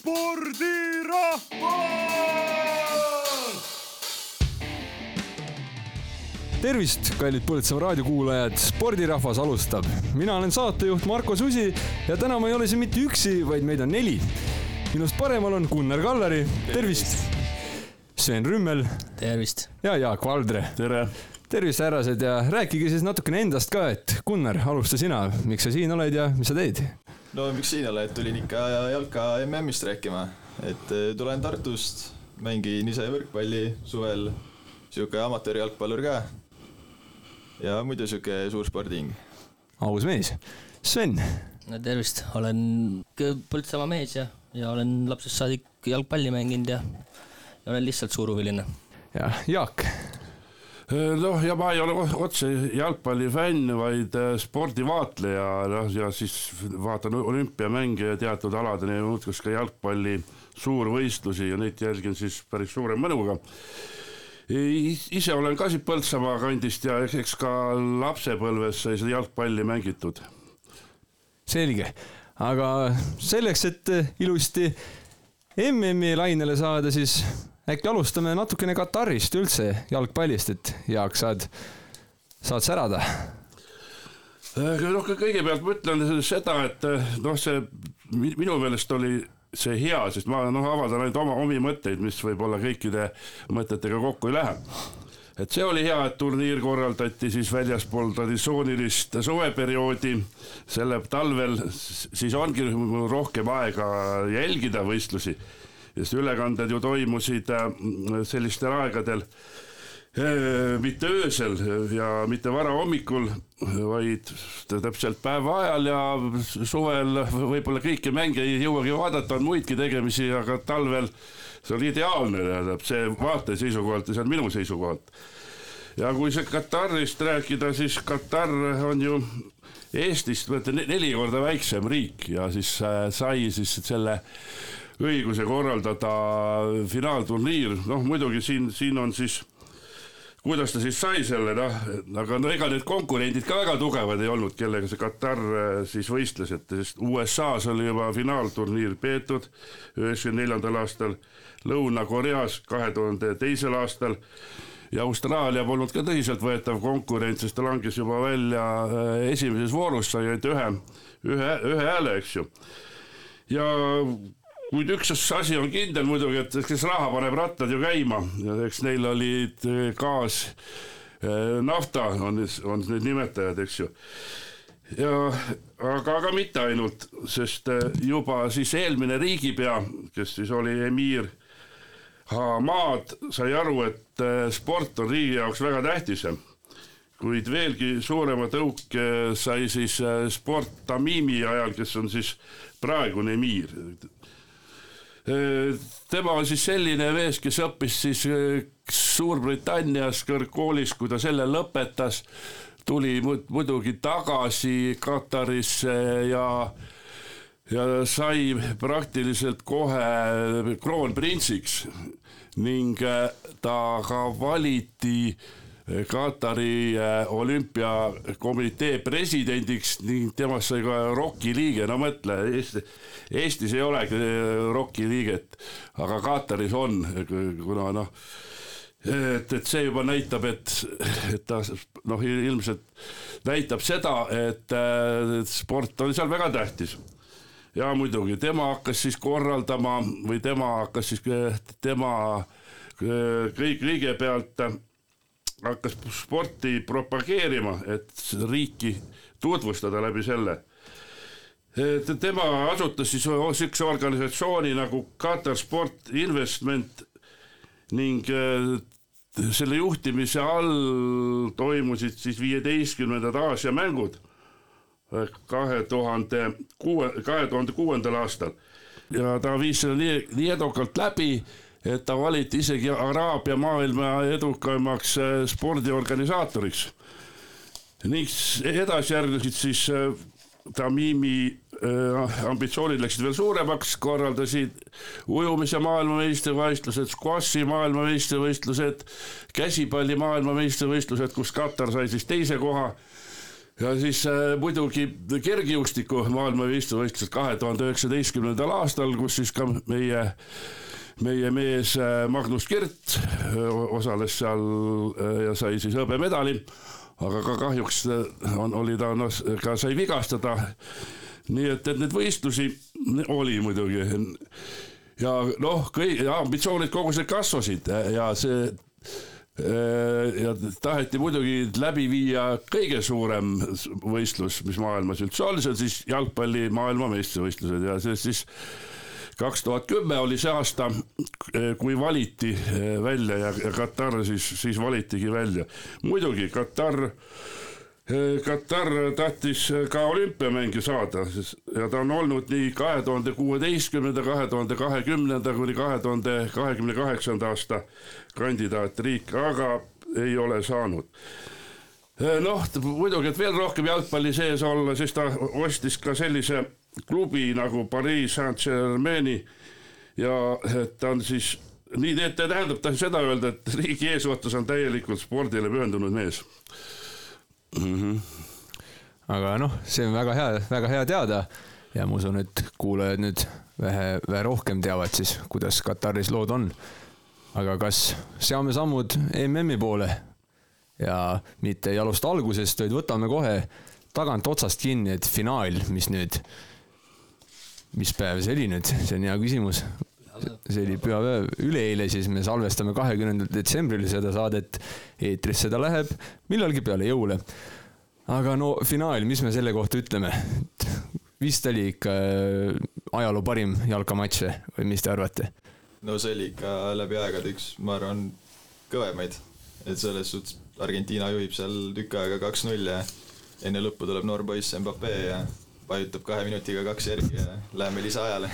spordirahvas! tervist, kallid Põltsamaa raadiokuulajad, spordirahvas alustab. mina olen saatejuht Marko Susi ja täna ma ei ole siin mitte üksi, vaid meid on neli. minust paremal on Gunnar Kallari, tervist. Sven Rümmel. tervist. ja Jaak Valdre. tere. tervist, härrased ja rääkige siis natukene endast ka, et Gunnar, alusta sina, miks sa siin oled ja mis sa teed? No miks siin oled, tulin ikka jalka MM-ist rääkima, et eh, tulen Tartust, mängin ise võrkpalli suvel, sihuke amatöörjalgpallur ka ja muidu sihuke suur spordihing. aus mees. Sven. no tervist, olen Põltsamaa mees ja, ja olen lapsest saadik jalgpalli mänginud ja, ja olen lihtsalt suurhuviline. ja Jaak. Noh, ja ma ei ole otse jalgpallifänn, vaid äh, spordivaatleja, noh ja siis vaatan olümpiamänge ja teatud aladeni, muuhulgas ka jalgpalli suurvõistlusi ja neid jälgin siis päris suure mõnuga ise olen ka siit Põltsamaa kandist ja eks ka lapsepõlves sai seda jalgpalli mängitud. selge, aga selleks, et ilusti MM-i lainele saada, siis äkki alustame natukene Katarist üldse jalgpallist, et Jaak, saad, saad särada? noh, kõigepealt ma ütlen seda, et noh, see minu meelest oli see hea, sest ma noh, avaldan ainult oma omi mõtteid, mis võib-olla kõikide mõtetega kokku ei lähe. et see oli hea, et turniir korraldati siis väljaspool traditsioonilist suveperioodi, selle talvel siis ongi rohkem aega jälgida võistlusi, sest ülekanded ju toimusid äh, sellistel aegadel mitte öösel ja mitte varahommikul, vaid täpselt päeva ajal ja suvel võib-olla kõiki mänge ei jõuagi vaadata, on muidki tegemisi, aga talvel see oli ideaalne, tähendab see vaate seisukohalt ja see on minu seisukohalt. ja kui see Katarist rääkida, siis Katar on ju Eestist neli korda väiksem riik ja siis äh, sai siis selle õiguse korraldada finaalturniir, noh muidugi siin, siin on siis kuidas ta siis sai selle, noh, aga no ega need konkurendid ka väga tugevad ei olnud, kellega see Katar äh, siis võistles, et sest USA-s oli juba finaalturniir peetud üheksakümne neljandal aastal, Lõuna-Koreas kahe tuhande teisel aastal ja Austraalia polnud ka tõsiseltvõetav konkurent, sest ta langes juba välja äh, esimeses voorus, sai ainult ühe, ühe, ühe hääle, eks ju. ja kuid üks asi on kindel muidugi, et kes raha paneb rattad ju käima. Ja eks neil olid eh, gaas, eh, nafta on, on need nimetajad, eks ju. ja aga, aga mitte ainult, sest eh, juba siis eelmine riigipea, kes siis oli emiir Hamad, sai aru, et sport on riigi jaoks väga tähtis. Kuid veelgi suurema tõuke sai siis sport Tamimi ajal, kes on siis praegune emiir tema on siis selline mees, kes õppis siis äh, Suurbritannias kõrgkoolis, kui ta selle lõpetas, tuli muidugi tagasi Katarisse ja ja sai praktiliselt kohe kroonprintsiks. Ning äh, ta ka valiti Katari äh, olümpiakomitee presidendiks ning temast sai ka ROK-i liige, no mõtle, Eesti, Eestis ei olegi äh, ROK-i liiget, aga Kataris on, kuna noh, et, et see juba näitab, et, et ta noh, ilmselt näitab seda, et äh, sport on seal väga tähtis. Ja muidugi tema hakkas siis korraldama või tema hakkas siis, tema kõik kõigepealt hakkas sporti propageerima, et riiki tutvustada läbi selle. tema asutas siis sihukese organisatsiooni nagu Qatar Sport Investment ning äh, selle juhtimise all toimusid siis viieteistkümnendad Aasia mängud kahe tuhande kuue, kahe tuhande kuuendal aastal ja ta viis selle nii, nii edukalt läbi et ta valiti isegi Araabia maailma edukaimaks äh, spordiorganisaatoriks. ning edasi järgnesid siis äh, Tamimi äh, ambitsioonid läksid veel suuremaks, korraldasid ujumise maailmameistrivõistlused, squashi maailmameistrivõistlused, käsipalli maailmameistrivõistlused, kus Katar sai siis teise koha ja siis muidugi kergejõustiku maailmameistrivõistlused kahe tuhande üheksateistkümnendal aastal, kus siis ka meie meie mees äh, Magnus Kirt äh, osales seal äh, ja sai siis hõbemedali, aga ka kahjuks on, oli ta noh, ka sai vigastada. nii et, et neid võistlusi oli muidugi. Ja noh, kõik ambitsioonid kogu see kasvasid. Ja see ja taheti muidugi läbi viia kõige suurem võistlus, mis maailmas üldse oli, see on siis jalgpalli maailmameistrivõistlused. Ja see siis kaks tuhat kümme oli see aasta, kui valiti eh, välja ja, Katar siis, siis valitigi välja. muidugi Katar, eh, Katar tahtis ka olümpiamänge saada ja ta on olnud nii kahe tuhande kuueteistkümnenda, kahe tuhande kahekümnenda kuni kahe tuhande kahekümne kaheksanda aasta kandidaatriik, aga ei ole saanud eh, noh, muidugi, et veel rohkem jalgpalli sees olla, siis ta ostis ka sellise klubi nagu Pariis Saint-Germaini ja ta on siis nii, et tähendab ta seda öelda, et riigi eesotsas on täielikult spordile pühendunud mees mm. -hmm. aga noh, see on väga hea, väga hea teada ja ma usun, et kuulajad nüüd vähe, vähe rohkem teavad siis, kuidas Kataris lood on. aga kas seame sammud MM-i poole ja mitte ei alusta algusest, vaid võtame kohe tagant otsast kinni, et finaal, mis nüüd mis päev see oli nüüd, see on hea küsimus. see oli pühapäev, üleeile siis me salvestame kahekümnendal detsembril seda saadet. eetrisse ta läheb millalgi peale jõule. aga no finaal, mis me selle kohta ütleme? vist oli ikka äh, ajaloo parim jalkamatš või mis te arvate? no see oli ikka läbi aegade üks, ma arvan, kõvemaid. et selles suhtes Argentiina juhib seal tükk aega kaks-null ja enne lõppu tuleb noor poiss Mbappe ja vajutab kahe minutiga kaks järgi ja läheme lisaajale.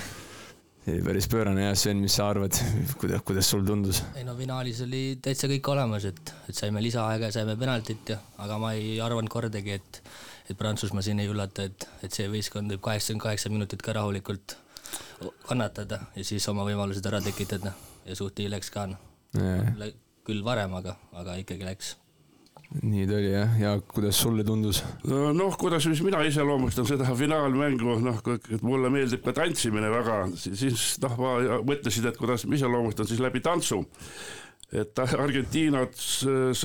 päris pöörane jah, Sven, mis sa arvad, kuidas, kuidas sul tundus? ei no finaalis oli täitsa kõik olemas, et, et saime lisaaega ja saime penaltit ja, aga ma ei arvanud kordagi, et, et Prantsusmaa siin ei üllata, et, et see võistkond võib kaheksakümmend kaheksa minutit ka rahulikult kannatada ja siis oma võimalused ära tekitada ja suht nii läks ka küll varem, aga, aga ikkagi läks nii ta oli jah, ja kuidas sulle tundus? noh, kuidas siis mina iseloomustan seda finaalmängu, noh, mulle meeldib ka tantsimine väga, siis noh, ma mõtlesin, et kuidas ma iseloomustan siis läbi tantsu. et Argentiinad,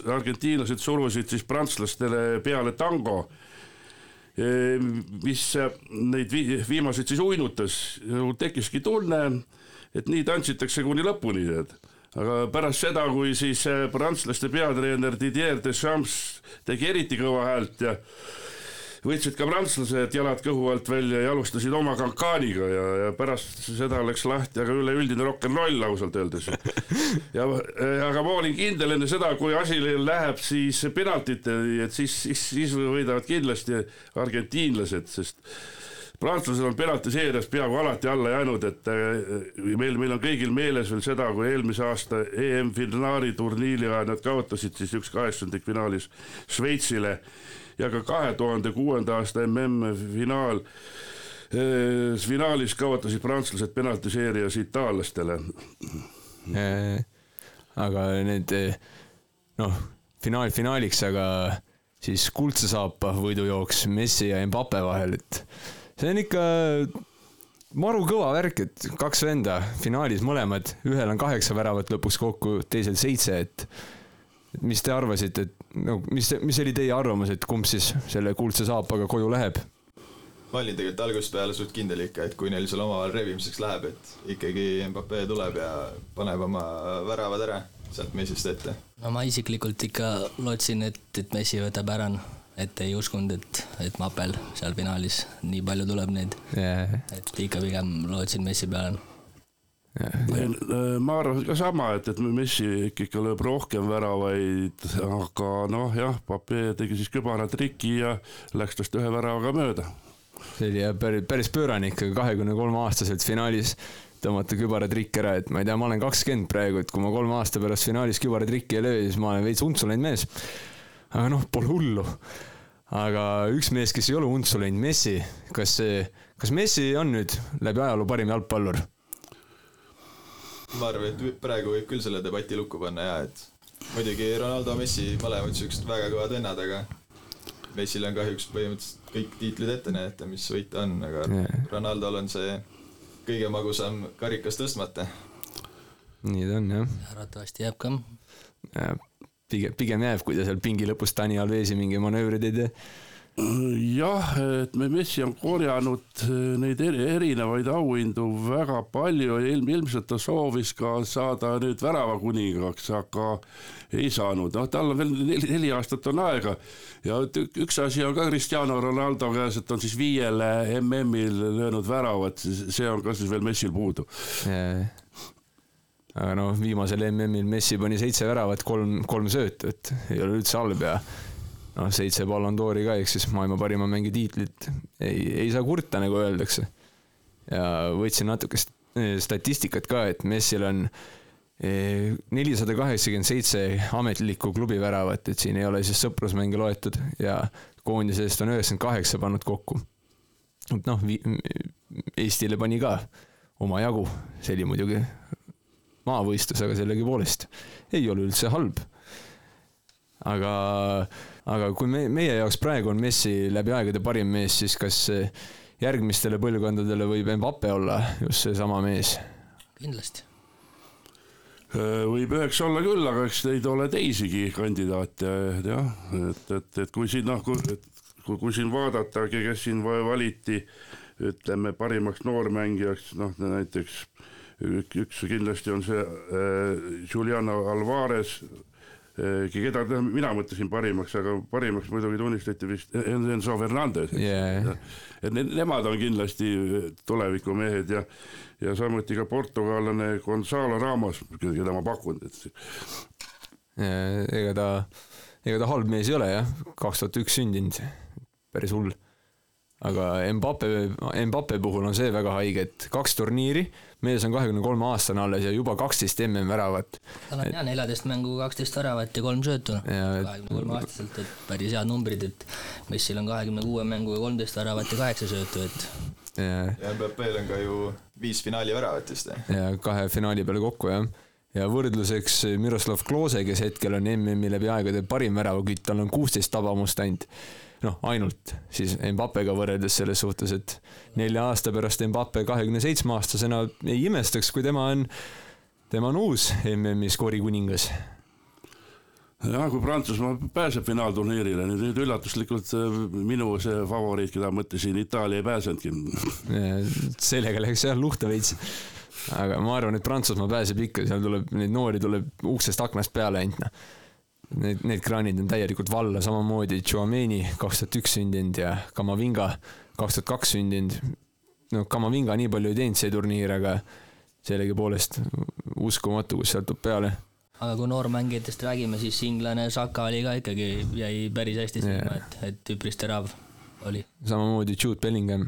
argentiinlased surusid siis prantslastele peale tango, mis neid viimaseid siis uinutas, tekkiski tunne, et nii tantsitakse kuni lõpuni, tead aga pärast seda, kui siis äh, prantslaste peatreener Didier Deschamps tegi eriti kõva häält ja võtsid ka prantslased jalad kõhu alt välja ja alustasid oma kankaaniga ja, ja pärast seda läks lahti aga üleüldine rock n roll ausalt öeldes. ja äh, aga ma olin kindel enne seda, kui asi läheb siis penaltiteni, et siis, siis, siis võidavad kindlasti argentiinlased, sest prantslased on penaltiseerias peaaegu alati alla jäänud, et äh, meil, meil on kõigil meeles veel seda, kui eelmise aasta EM-finaali turniiri ajal nad kaotasid siis üks kaheksandikfinaalis Šveitsile ja ka kahe tuhande kuuenda aasta MM-finaal eh,, finaalis kaotasid prantslased penaltiseerias itaallastele eh,. aga need noh, finaal finaaliks, aga siis kuldse saapa võidujooks Messi ja Mbappe vahel, et see on ikka maru kõva värk, et kaks venda finaalis mõlemad, ühel on kaheksa väravat lõpuks kokku, teisel seitse, et mis te arvasite, et no mis, mis oli teie arvamus, et kumb siis selle kuldse saapaga koju läheb? ma olin tegelikult algusest peale suht kindel ikka, et kui neil seal omavahel rebimiseks läheb, et ikkagi Mbappe tuleb ja paneb oma väravad ära sealt Messist ette. no ma isiklikult ikka lootsin, et, et Messi võtab ära et ei uskunud, et, et Mapel seal finaalis nii palju tuleb neid yeah.. et ikka pigem lootsin Messi peale Yeah. ma arvan ka sama, et, et Messi ikkagi lööb rohkem väravaid, aga noh, jah, Pape tegi siis kübaratriki ja läks tast ühe väravaga mööda. see oli jah päris, päris pöörane ikkagi kahekümne kolme aastaselt finaalis tõmmata kübaratrikk ära, et ma ei tea, ma olen kakskümmend praegu, et kui ma kolme aasta pärast finaalis kübaratrikki ei löö, siis ma olen veits untsu läinud mees aga noh, pole hullu. aga üks mees, kes ei ole untsu läinud, Messi, kas see, kas Messi on nüüd läbi ajaloo parim jalgpallur? ma arvan, et praegu võib küll selle debati lukku panna ja et muidugi Ronaldo, Messi, mõlemad siuksed väga kõvad vennad, aga Messil on kahjuks põhimõtteliselt kõik tiitlid ette näidata, mis võita on, aga Jaa. Ronaldol on see kõige magusam karikas tõstmata. nii ta on jah arvatavasti jääb ka. Ja pigem, pigem jääb, kui ta seal pingi lõpus Dani Alvesi mingi manöövri teed ja jah, et me Messi on korjanud eh, neid eri, erinevaid auhindu väga palju. Ja ilm, ilmselt ta soovis ka saada nüüd väravakuningaks, aga ei saanud, noh, tal on veel neli, neli aastat on aega. Ja üks asi on ka Cristiano Ronaldo käes, et on siis viiele MM-il löönud väravat, see on ka siis veel Messil puudu. Ja- aga noh, viimasel MM-il Messi pani seitse väravat, kolm, kolm söötu, et ei ole üldse halb ja noh, seitse Ballon d'Ori ka, ehk siis maailma parima mängija tiitlit ei, ei saa kurta, nagu öeldakse. ja võtsin natuke st- statistikat ka, et Messil on eh, nelisada kaheksakümmend seitse ametlikku klubi väravat, et siin ei ole siis sõprusmänge loetud ja koondise eest on üheksakümmend kaheksa pannud kokku. et noh, Eestile pani ka omajagu, see oli muidugi maavõistlus, aga sellegipoolest ei ole üldse halb. aga, aga kui me, meie jaoks praegu on Messi läbi aegade parim mees, siis kas järgmistele põlvkondadele võib Mbappe olla just seesama mees? kindlasti. võib üheks olla küll, aga eks neid ole teisigi kandidaate jah, et, et, et kui siin noh, kui, kui, kui siin vaadata, kes siin va- valiti ütleme parimaks noormängijaks, noh näiteks ük- üks kindlasti on see äh, Juliano Alvarez äh, keda mina mõtlesin parimaks, aga parimaks muidugi tunnistati vist En- Enzo Fernandez Yeah. et ne- nemad on kindlasti tulevikumehed ja, ja samuti ka portugallane Gonzalo Ramos, keda ma pakun, et ega ta, ega ta halb mees ei ole jah, kaks tuhat üks sündinud, päris hull. aga Mbappe, Mbappe puhul on see väga haige, et kaks turniiri, mees on kahekümne kolme aastane alles ja juba kaksteist MM-väravat. tal on jah neljateist mängu kaksteist väravat ja kolm söötu, Ja et- kahekümne kolme aastaselt, et päris head numbrid, et Messil on kahekümne kuue mänguga kolmteist väravat ja kaheksa söötu, et ja ja Mbappé'l on ka ju viis finaali väravat vist, jah? ja kahe finaali peale kokku jah. ja võrdluseks Miroslav Klose, kes hetkel on MM-i läbi aegade parim väravakütt, tal on kuusteist tabamust ainult. noh, ainult siis Mbappega võrreldes selles suhtes, et nelja aasta pärast Mbappe kahekümne seitsme aastasena ei imestaks, kui tema on, tema on uus MM-i skoorikuningas. jah, kui Prantsusmaa pääseb finaalturniirile, nüüd, üllatuslikult äh, minu see favoriit, keda mõtlesin, Itaalia ei pääsenudki. sellega läks jah luhta veits. aga ma arvan, et Prantsusmaa pääseb ikka, seal tuleb, neid noori tuleb uksest aknast peale ainult noh. Need, need kraanid on täielikult valla, samamoodi Chouameni kaks tuhat üks sündinud ja Kamavinga kaks tuhat kaks sündinud. no Kamavinga nii palju ei teinud see turniir, aga sellegipoolest uskumatu, kus sealt tuleb peale. aga kui noormängijatest räägime, siis inglane Saka oli ka ikkagi, jäi päris hästi silma Jaa. et, et üpris terav oli. samamoodi Jude Bellingham.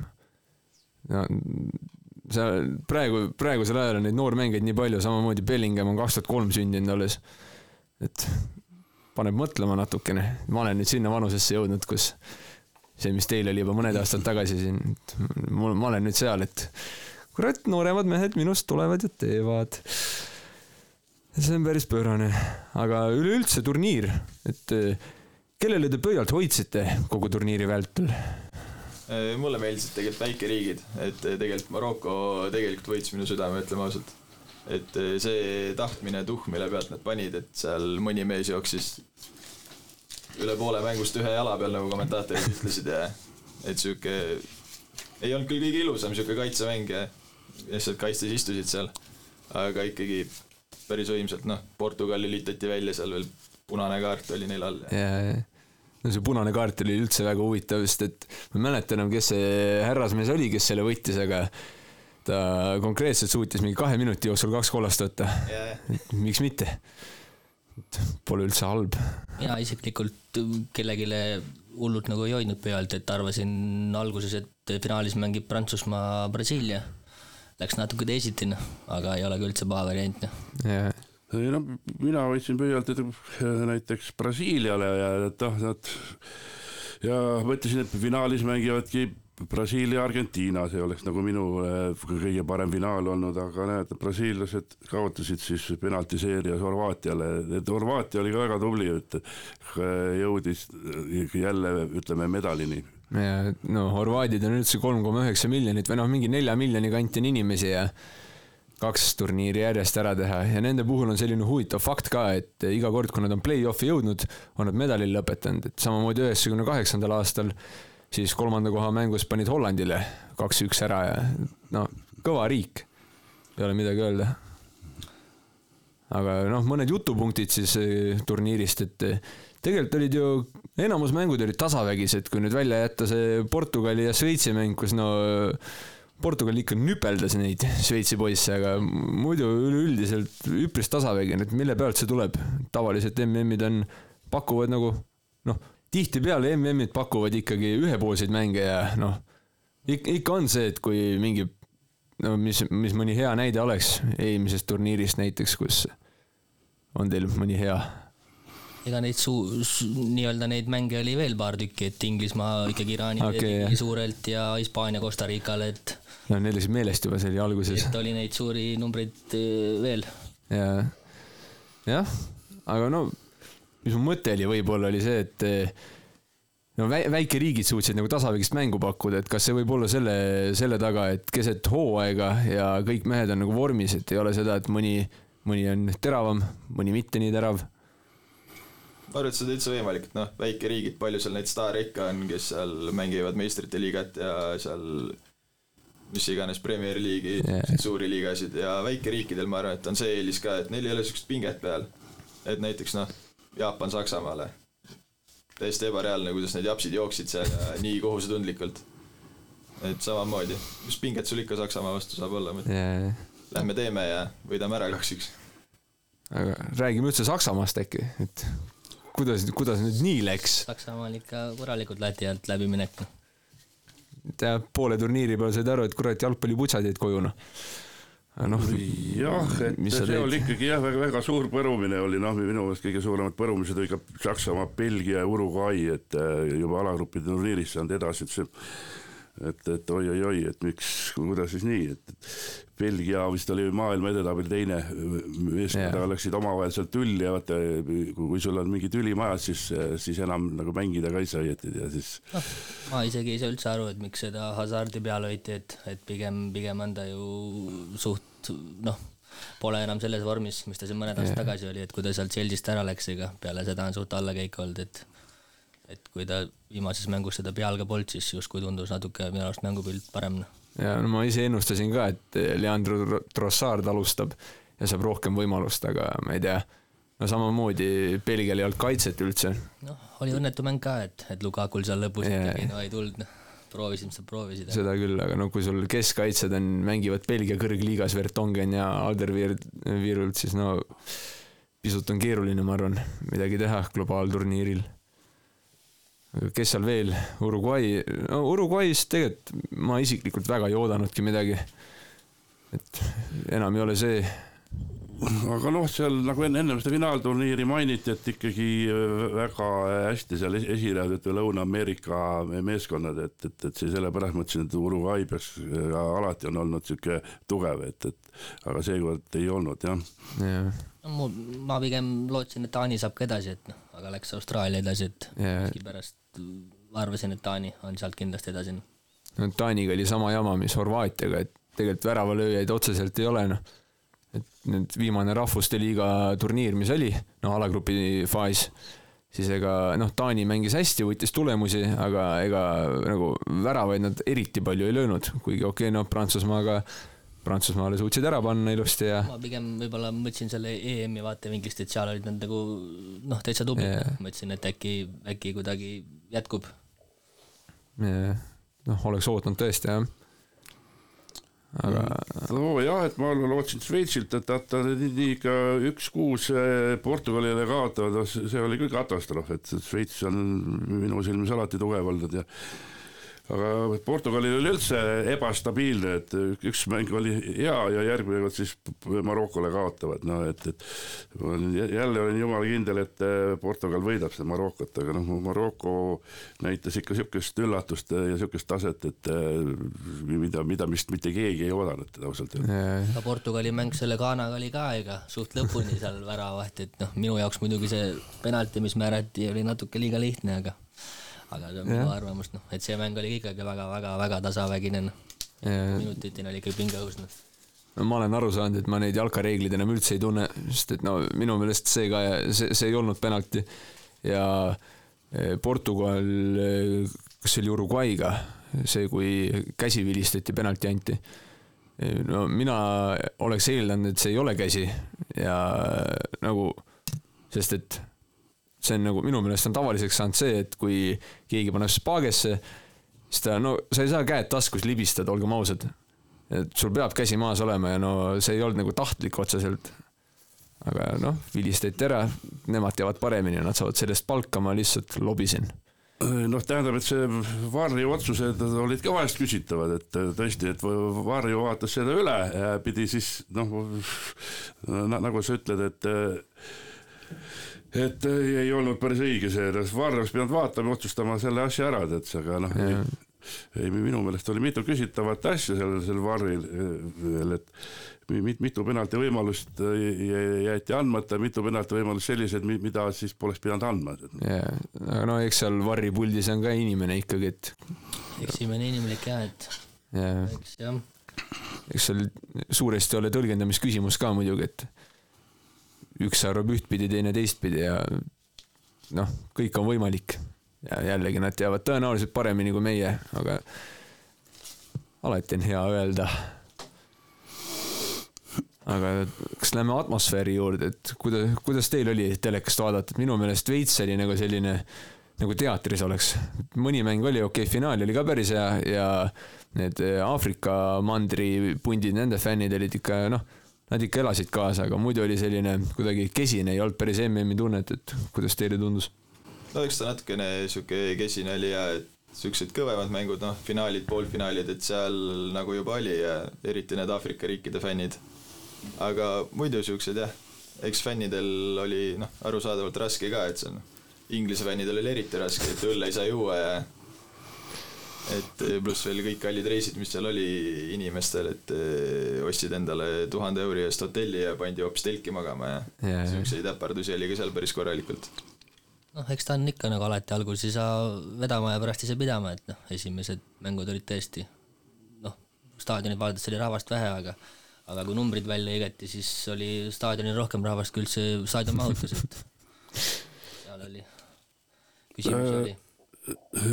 no seal praegu, praegusel ajal on neid noormängijaid nii palju, samamoodi Bellingham on kaks tuhat kolm sündinud alles. et paneb mõtlema natukene, ma olen nüüd sinna vanusesse jõudnud, kus see, mis teil oli juba mõned aastad tagasi siin, mul, ma olen nüüd seal, et kurat, nooremad mehed minust tulevad ja teevad. see on päris pöörane, aga üleüldse turniir, et eh, kellele te pöialt hoidsite kogu turniiri vältel? Äh, mulle meeldisid tegelikult väikeriigid, et tegelikult Maroko tegelikult võitis minu südame, ütleme ausalt. Et see tahtmine tuhh, mille pealt nad panid, et seal mõni mees jooksis üle poole mängust ühe jala peal, nagu kommentaatorid ütlesid ja et sihuke ei olnud küll kõige ilusam sihuke kaitsemäng ja lihtsalt kaitstes istusid seal, aga ikkagi päris võimsalt, noh, Portugal lülitati välja seal veel punane kaart oli neil all. Ja ja, no see punane kaart oli üldse väga huvitav, sest et ma ei mäleta enam, kes see härrasmees oli, kes selle võttis, aga ta konkreetselt suutis mingi kahe minuti jooksul kaks kollast võtta. ja miks mitte? Pole üldse halb. mina isiklikult kellelegi hullult nagu ei hoidnud pealt, et arvasin alguses, et finaalis mängib Prantsusmaa Brasiilia. Läks natuke teisiti, noh, aga ei ole ka üldse paha variant, noh. ja, ei no mina võtsin pöialt et näiteks Brasiiliale ja et noh, nad ja mõtlesin, et finaalis mängivadki Brasiilia, Argentiina, see oleks nagu minu äh, kõige parem finaal olnud, aga näed, brasiillased kaotasid siis penaltiseerias Horvaatiale, et Horvaatia oli ka väga tubli, et äh, jõudis jälle ütleme medalini. no horvaadid on üldse kolm koma üheksa miljonit või noh, mingi nelja miljoni kanti on inimesi ja kaks turniiri järjest ära teha. Ja nende puhul on selline huvitav fakt ka, et iga kord, kui nad on play-off'i jõudnud, on nad medalil lõpetanud, et samamoodi üheksakümne kaheksandal aastal siis kolmanda koha mängus panid Hollandile kaks-üks ära ja no kõva riik, ei ole midagi öelda. aga noh, mõned jutupunktid siis eh, turniirist, et eh, tegelikult olid ju, enamus mängud olid tasavägised, kui nüüd välja jätta see Portugali ja Šveitsi mäng, kus no Portugal ikka nüpeldas neid Šveitsi poisse, aga muidu üleüldiselt üpris tasavägine, et mille pealt see tuleb? tavaliselt MM-id on, pakuvad nagu noh tihtipeale MM-id pakuvad ikkagi ühepoolseid mänge ja noh, ikka on see, et kui mingi no mis, mis mõni hea näide oleks eelmisest turniirist näiteks, kus on teil mõni hea? ega neid suu-, nii-öelda neid mänge oli veel paar tükki, et Inglismaa ikkagi Iraani okay, suurelt ja Hispaania Costa Ricale, et no neil läks meelest juba, see oli alguses. et oli neid suuri numbreid eh, veel. ja, jah, aga no mis mu mõte oli võib-olla, oli see, et eh, no väikeriigid suutsid nagu tasavägist mängu pakkuda, et kas see võib olla selle, selle taga, et keset hooaega ja kõik mehed on nagu vormis, et ei ole seda, et mõni, mõni on teravam, mõni mitte nii terav ma arvan, et see on täitsa võimalik, et noh, väikeriigid, palju seal neid staare ikka on, kes seal mängivad meistrite liigat ja seal mis iganes Premier League'i yeah., suuri liigasid ja väikeriikidel ma arvan, et on see eelis ka, et neil ei ole niisugust pinget peal. et näiteks noh, Jaapan Saksamaale. täiesti ebareaalne, kuidas need japsid jooksid seal ja nii kohusetundlikult. et samamoodi, mis pinget sul ikka Saksamaa vastu saab olla yeah.? Lähme teeme ja võidame ära kaks-üks. aga räägime üldse Saksamaast äkki, et kuidas, kuidas nüüd nii läks? Saksamaal ikka korralikult lati alt läbiminek. tead, poole turniiri peal said aru, et kurat, jalgpalliputsad jäid koju noh noh. jah, et see teed? oli ikkagi jah, väga, väga suur põrumine oli noh, minu meelest kõige suuremad põrumised olid ka Saksamaa, Belgia ja Uruguay, et äh, juba alagruppide turniiris saanud edasi, et see et, et oi-oi-oi, et miks, kuidas siis nii, et Belgia vist oli maailma edetabelis teine meeskond, aga läksid omavahel seal tülli ja vaata, kui sul on mingi tüli majas, siis, siis enam nagu mängida ka ei saa õieti ja siis no, ma isegi ei saa üldse aru, et miks seda hasardi peale hoiti, et, et pigem, pigem on ta ju suht noh, pole enam selles vormis, mis ta siin mõned aastad tagasi oli, et kui ta sealt Chelsea'st ära läks, ega peale seda on suht allakäik olnud, et et kui ta viimases mängus seda peal ka polnud, siis justkui tundus natuke minu arust mängupilt parem. ja no ma ise ennustasin ka, et Leandro Trossard alustab ja saab rohkem võimalust, aga ma ei tea, no samamoodi Belgial ei olnud kaitset üldse. noh, oli õnnetu mäng ka, et, et Lukakul seal lõpus yeah. ikkagi no ei tulnud, noh proovisid, mis sa proovisid. seda küll, aga no kui sul keskkaitsjad on, mängivad Belgia kõrgliigas, Vertongen ja Alderweireld, siis no pisut on keeruline, ma arvan, midagi teha globaalturniiril kes seal veel, Uruguay, no Uruguay'st tegelikult ma isiklikult väga ei oodanudki midagi. et enam ei ole see. aga noh, seal nagu enne, enne seda finaalturniiri mainiti, et ikkagi väga hästi seal esinevad Lõuna-Ameerika meeskonnad, et, et, et see sellepärast mõtlesin, et Uruguay peaks alati on olnud sihuke tugev, et, et aga seekord ei olnud jah ja no mul, ma pigem lootsin, et Taani saab ka edasi, et noh, aga läks Austraalia edasi, et yeah. miskipärast arvasin, et Taani on sealt kindlasti edasi. no Taaniga oli sama jama, mis Horvaatiaga, et tegelikult väravalööjaid otseselt ei ole, noh. et nüüd viimane Rahvuste Liiga turniir, mis oli, no alagrupi faas, siis ega noh, Taani mängis hästi, võttis tulemusi, aga ega nagu väravaid nad eriti palju ei löönud, kuigi okei okay,, noh, Prantsusmaaga Prantsusmaale suutsid ära panna ilusti ja ma pigem võib-olla mõtlesin selle EM-i vaatevinklist, et seal olid nad nagu noh, täitsa tublid yeah., mõtlesin, et äkki, äkki kuidagi jätkub. noh, oleks ootanud tõesti jah aga. nojah, et ma lootsin Šveitsilt, et vaata nii ikka üks-kuus eh, Portugalile kaotavad, see oli küll katastroof, et Šveits on minu silmis alati tugev olnud ja aga Portugalil oli üldse ebastabiilne, et üks mäng oli hea ja järgmine kord siis Marokole kaotavad, no et, et jälle olen jumala kindel, et Portugal võidab seda Marokot, aga noh, Maroko näitas ikka niisugust üllatust ja niisugust taset, et mida, mida vist mitte keegi ei oodanud ausalt öeldes. aga Portugali mäng selle Ghanaga oli ka ega suht lõpuni seal väravat, et noh, minu jaoks muidugi see penalti, mis määrati, oli natuke liiga lihtne, aga aga see on minu arvamus, noh, et see mäng oli ikkagi väga-väga-väga tasavägine, noh. minutiteni oli ikka pinge õhus, noh. No ma olen aru saanud, et ma neid jalkareegleid enam üldse ei tunne, sest et no minu meelest see ka, see, see ei olnud penalti. Ja eh, Portugal, eh, kas see oli Uruguay'ga, see, kui käsi vilistati, penalti anti. Eh, no mina oleks eeldanud, et see ei ole käsi. Ja nagu, sest et see on nagu minu meelest on tavaliseks saanud see, et kui keegi paneb spaagesse, siis ta, no sa ei saa käed taskus libistada, olgem ausad. et sul peab käsi maas olema ja no see ei olnud nagu tahtlik otseselt. aga noh, vilistati ära, nemad teavad paremini, nad saavad sellest palka, ma lihtsalt lobisin noh, tähendab, et see Varri otsused olid ka vahest küsitavad, et tõesti, et Varri vaatas seda üle ja pidi siis noh, nagu sa ütled, et et ei, ei olnud päris õige see, Varr oleks pidanud vaatama ja otsustama selle asja ära, tead sa, aga noh, ei, minu meelest oli mitu küsitavat asja sellel, sellel Varril veel, et mit, mitu penalti võimalust jäeti andmata, mitu penalti võimalust sellised, mida siis poleks pidanud andma. jaa, aga no eks seal Varri puldis on ka inimene ikkagi, et eksimine inimlik jah, et yeah. eks jah. eks seal suuresti ole tõlgendamisküsimus ka muidugi, et üks arvab ühtpidi, teine teistpidi ja noh, kõik on võimalik. ja jällegi nad teavad tõenäoliselt paremini kui meie, aga alati on hea öelda. aga kas lähme atmosfääri juurde, et kuidas, kuidas teil oli telekast vaadata, et minu meelest veits oli nagu selline nagu teatris oleks. mõni mäng oli okei okay,, finaal oli ka päris hea ja need Aafrika mandripundid, nende fännid olid ikka noh nad ikka elasid kaasa, aga muidu oli selline kuidagi kesine, ei olnud päris MM-i tunnet, et kuidas teile tundus? no eks ta natukene sihuke kesine oli ja et siuksed kõvemad mängud, noh, finaalid, poolfinaalid, et seal nagu juba oli ja eriti need Aafrika riikide fännid. aga muidu siuksed jah, eks fännidel oli noh, arusaadavalt raske ka, et see on, Inglise fännidel oli eriti raske, et õlle ei saa juua ja et eh, pluss veel kõik kallid reisid, mis seal oli inimestel, et eh, ostsid endale tuhande euri eest hotelli ja pandi hoopis telki magama ja, ja siukseid äpardusi oli ka seal päris korralikult. noh, eks ta on ikka nagu alati, alguses ei saa vedama ja pärast ei saa pidama, et noh, esimesed mängud olid tõesti noh, staadionit vaadates oli rahvast vähe, aga aga kui numbrid välja hõigati, siis oli staadionil rohkem rahvast, kui üldse staadion mahutas, et seal oli, küsimusi oli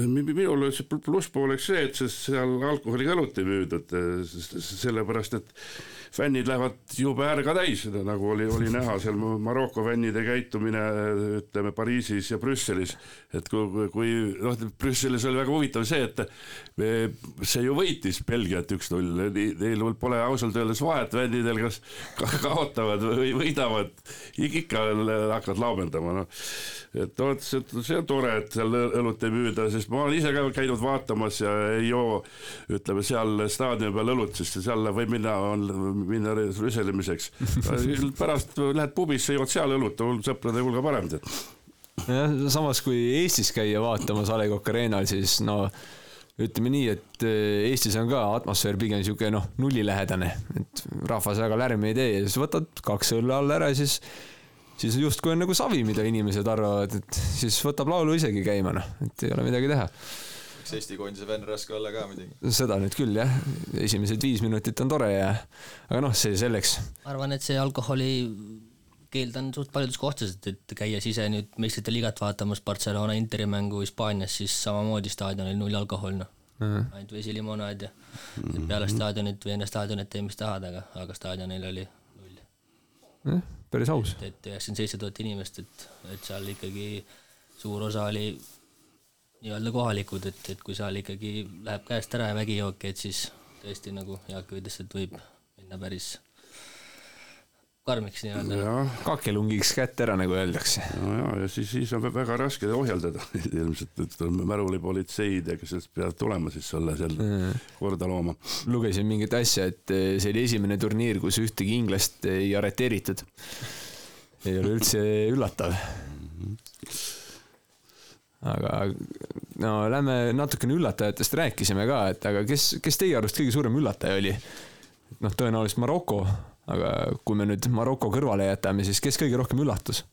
minul see plusspooleks see, et seal alkoholi ka õlut ei müüdud, sellepärast et fännid lähevad jube ärga täis, nagu oli, oli näha seal Maroko fännide käitumine ütleme Pariisis ja Brüsselis. et kui, kui noh, Brüsselis oli väga huvitav see, et see ju võitis Belgiat üks-null, neil pole ausalt öeldes vahet fännidel, kas kaotavad või võidavad, ikka hakkavad laamendama, noh. Et vot see, see on tore, et seal õlut ei müüda, sest ma olen ise ka käinud vaatamas ja ei joo, ütleme seal staadioni peal õlut, sest seal võib minna, minna rüselemiseks. pärast lähed pubisse, jood seal õlut, sõprade hulga parem tead. jah, samas kui Eestis käia vaatamas A Le Coq Arena'l, siis no ütleme nii, et eh, Eestis on ka atmosfäär pigem niisugune noh, nullilähedane, et rahvas väga lärmi ei tee ja siis võtad kaks õlle alla ära ja siis siis justkui on nagu savi, mida inimesed arvavad, et siis võtab laulu isegi käima, noh, et ei ole midagi teha. Eks Eesti koondise fänn raske olla ka muidugi. seda nüüd küll jah, esimesed viis minutit on tore ja, aga noh, see selleks. ma arvan, et see alkoholi keeld on suht paljudes kohtades, et, et käies ise nüüd meistrite liigat vaatamas Barcelona Interi mängu Hispaanias, siis samamoodi staadionil null alkohol, noh mm -hmm.. ainult vesi, limonaad ja et peale staadionit või enne staadionit tee, mis tahad, aga, aga staadionil oli null eh päris aus. et üheksakümmend seitse tuhat inimest, et, et seal ikkagi suur osa oli nii-öelda kohalikud, et, et kui seal ikkagi läheb käest ära ja vägijooki, et siis tõesti nagu Jaak ütles, et võib minna päris, karmiks nii-öelda. jah, kakelungiks kätt ära, nagu öeldakse. no ja, ja siis, siis on väga raske ohjeldada ilmselt, et on märulipolitseid ja kes peavad tulema siis sulle seal korda looma. lugesin mingit asja, et eh, see oli esimene turniir, kus ühtegi inglast ei arreteeritud. ei ole üldse üllatav. Aga no lähme natukene üllatajatest rääkisime ka, et aga kes, kes teie arust kõige suurem üllataja oli? noh, tõenäoliselt Maroko, aga kui me nüüd Maroko kõrvale jätame, siis kes kõige rohkem üllatus?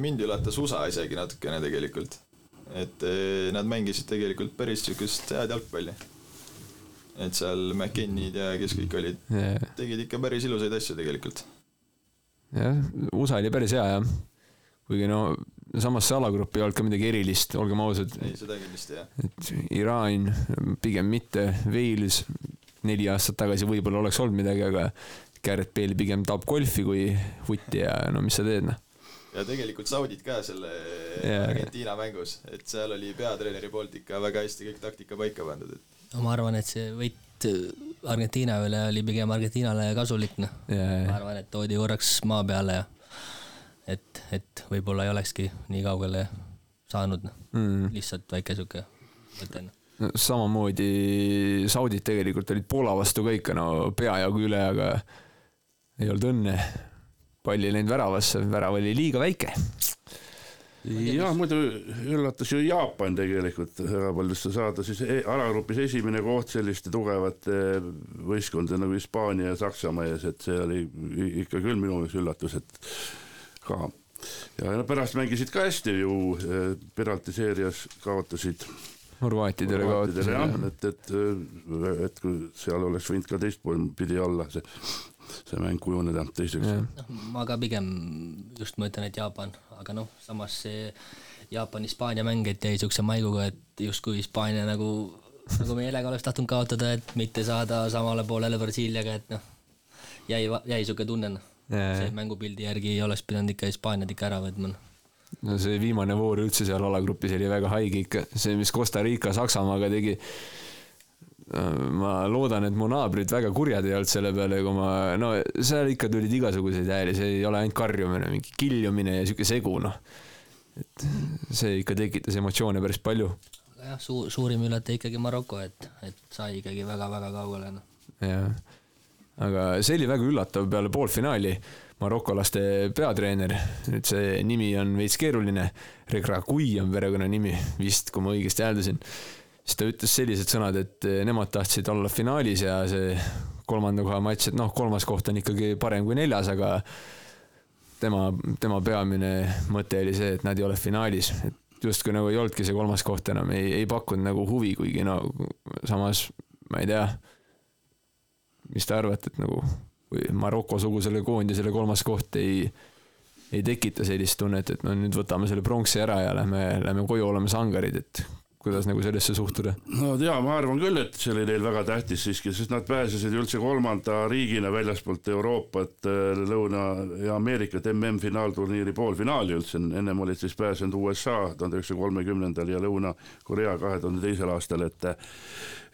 mind üllatas USA isegi natukene tegelikult. et nad mängisid tegelikult päris siukest head jalgpalli. et seal McKinnid ja kes kõik olid, tegid ikka päris ilusaid asju tegelikult. jah, USA oli päris hea jah. kuigi no samas see alagrupp ei olnud ka midagi erilist, olgem ausad, ei, seda kindlasti jah. et Iraan pigem mitte, Wales neli aastat tagasi võib-olla oleks olnud midagi, aga Garrett Bale pigem tahab golfi kui vutti ja no mis sa teed noh. ja tegelikult Saudid ka selle Jaa. Argentiina mängus, et seal oli peatreeneri poolt ikka väga hästi kõik taktika paika pandud, et ma arvan, et see võit äh, Argentiina üle oli pigem Argentiinale kasulik, noh. ma ja, arvan, et toodi korraks maa peale ja et, et võib-olla ei olekski nii kaugele saanud, mm, lihtsalt väike sihuke mõte, noh. no samamoodi Saudid tegelikult olid Poola vastu ka ikka no peajagu üle, aga ei olnud õnne. pall ei läinud väravasse, värav oli liiga väike. jah, muidu üllatas ju Jaapan tegelikult väga paljudesse saada siis e- alagrupis esimene koht selliste tugevate võistkondade nagu Hispaania ja Saksamaa ees, et see oli ikka küll minu jaoks üllatus, et ka ja pärast mängisid ka hästi ju, penaltiseerias kaotasid Horvaatidele Horvaatidele jah, kaotasid. et, et, et kui seal oleks võinud ka teistpidi olla see, see mäng kujuneda teiseks. noh, ma ka pigem just mõtlen, et Jaapan, aga noh, samas see Jaapan-Hispaania mäng, et jäi siukse maiguga, et justkui Hispaania nagu, nagu meelega oleks tahtnud kaotada, et mitte saada samale poolele Brasiiliaga, et noh, jäi, jäi siuke tunne, noh. See mängupildi järgi ei oleks pidanud ikka Hispaaniat ikka ära võtma, noh. no see viimane voor üldse seal alagrupis oli väga haige ikka, see, mis Costa Rica Saksamaaga tegi. ma loodan, et mu naabrid väga kurjad ei olnud selle peale, kui ma, no seal ikka tulid igasuguseid hääli, see ei ole ainult karjumine, mingi kiljumine ja sihuke segu, noh. et see ikka tekitas emotsioone päris palju. jah, suur, suurim üllataja ikkagi Maroko, et, et sai ikkagi väga-väga kaugele, noh. jah, aga see oli väga üllatav peale poolfinaali. marokolaste peatreener, nüüd see nimi on veits keeruline, Regragui on perekonnanimi vist, kui ma õigesti hääldasin, siis ta ütles sellised sõnad, et nemad tahtsid olla finaalis ja see kolmanda koha matš, et noh, kolmas koht on ikkagi parem kui neljas, aga tema, tema peamine mõte oli see, et nad ei ole finaalis, et justkui nagu ei olnudki see kolmas koht enam, ei, ei pakkunud nagu huvi, kuigi no samas ma ei tea mis te arvate, et nagu Maroko-sugusele koondisele kolmas koht ei, ei tekita sellist tunnet, et no nüüd võtame selle pronksi ära ja lähme, lähme koju olema sangarid, et kuidas nagu sellesse suhtuda? no jaa, ma arvan küll, et see oli neil väga tähtis siiski, sest nad pääsesid ju üldse kolmanda riigina väljaspoolt Euroopat äh, Lõuna- ja Ameerikat MM-finaalturniiri poolfinaali üldse, ennem olid siis pääsenud USA tuhande üheksasaja kolmekümnendal ja Lõuna-Korea kahe tuhande teisel aastal, et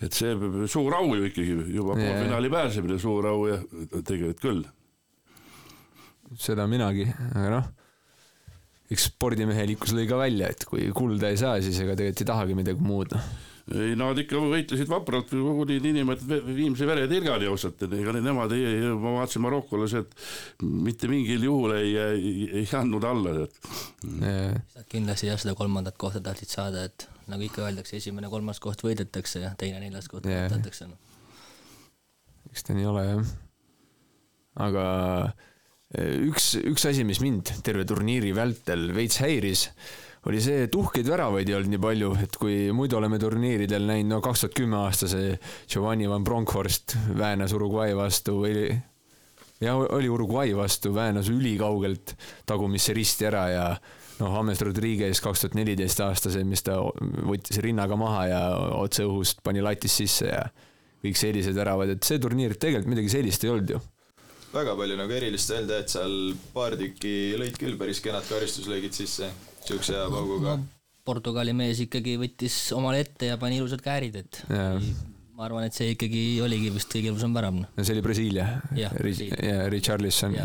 et see suur au ju ikkagi juba poolfinaali pääsemine, suur au ja tegelikult küll. seda minagi, aga noh, eks spordimehelikkus lõi ka välja, et kui kulda ei saa, siis ega tegelikult ei tahagi midagi muud, noh. ei, nad ikka võitlesid vapralt, kuni niinimetatud viimse veretilgani ausalt, ega ne- nemad ei, ma vaatasin marokolased mitte mingil juhul ei, ei, ei andnud alla, et Nad kindlasti jah, seda kolmandat kohta tahtsid saada, et nagu ikka öeldakse, esimene kolmas koht võidetakse ja teine neljas koht võidetakse, noh. eks ta nii ole jah. aga üks, üks asi, mis mind terve turniiri vältel veits häiris, oli see, et uhkeid väravaid ei olnud nii palju, et kui muidu oleme turniiridel näinud, no kaks tuhat kümme aasta see Giovanni Van Bronckhorst väänas Uruguay vastu või jah, oli Uruguay vastu, väänas ülikaugelt tagumisse risti ära ja noh, James Rodriguez kaks tuhat neliteist aastase, mis ta võttis rinnaga maha ja otse õhust pani latist sisse ja kõik sellised väravad, et see turniir tegelikult midagi sellist ei olnud ju. Väga palju nagu erilist öelda, et seal paar tükki lõid küll päris kenad karistuslõigid sisse, siukse hea pauguga. No. Portugali mees ikkagi võttis omale ette ja pani ilusad käärid, et ei, ma arvan, et see ikkagi oligi vist kõige ilusam värav, no see oli Brasiilia. Ja Richarlison,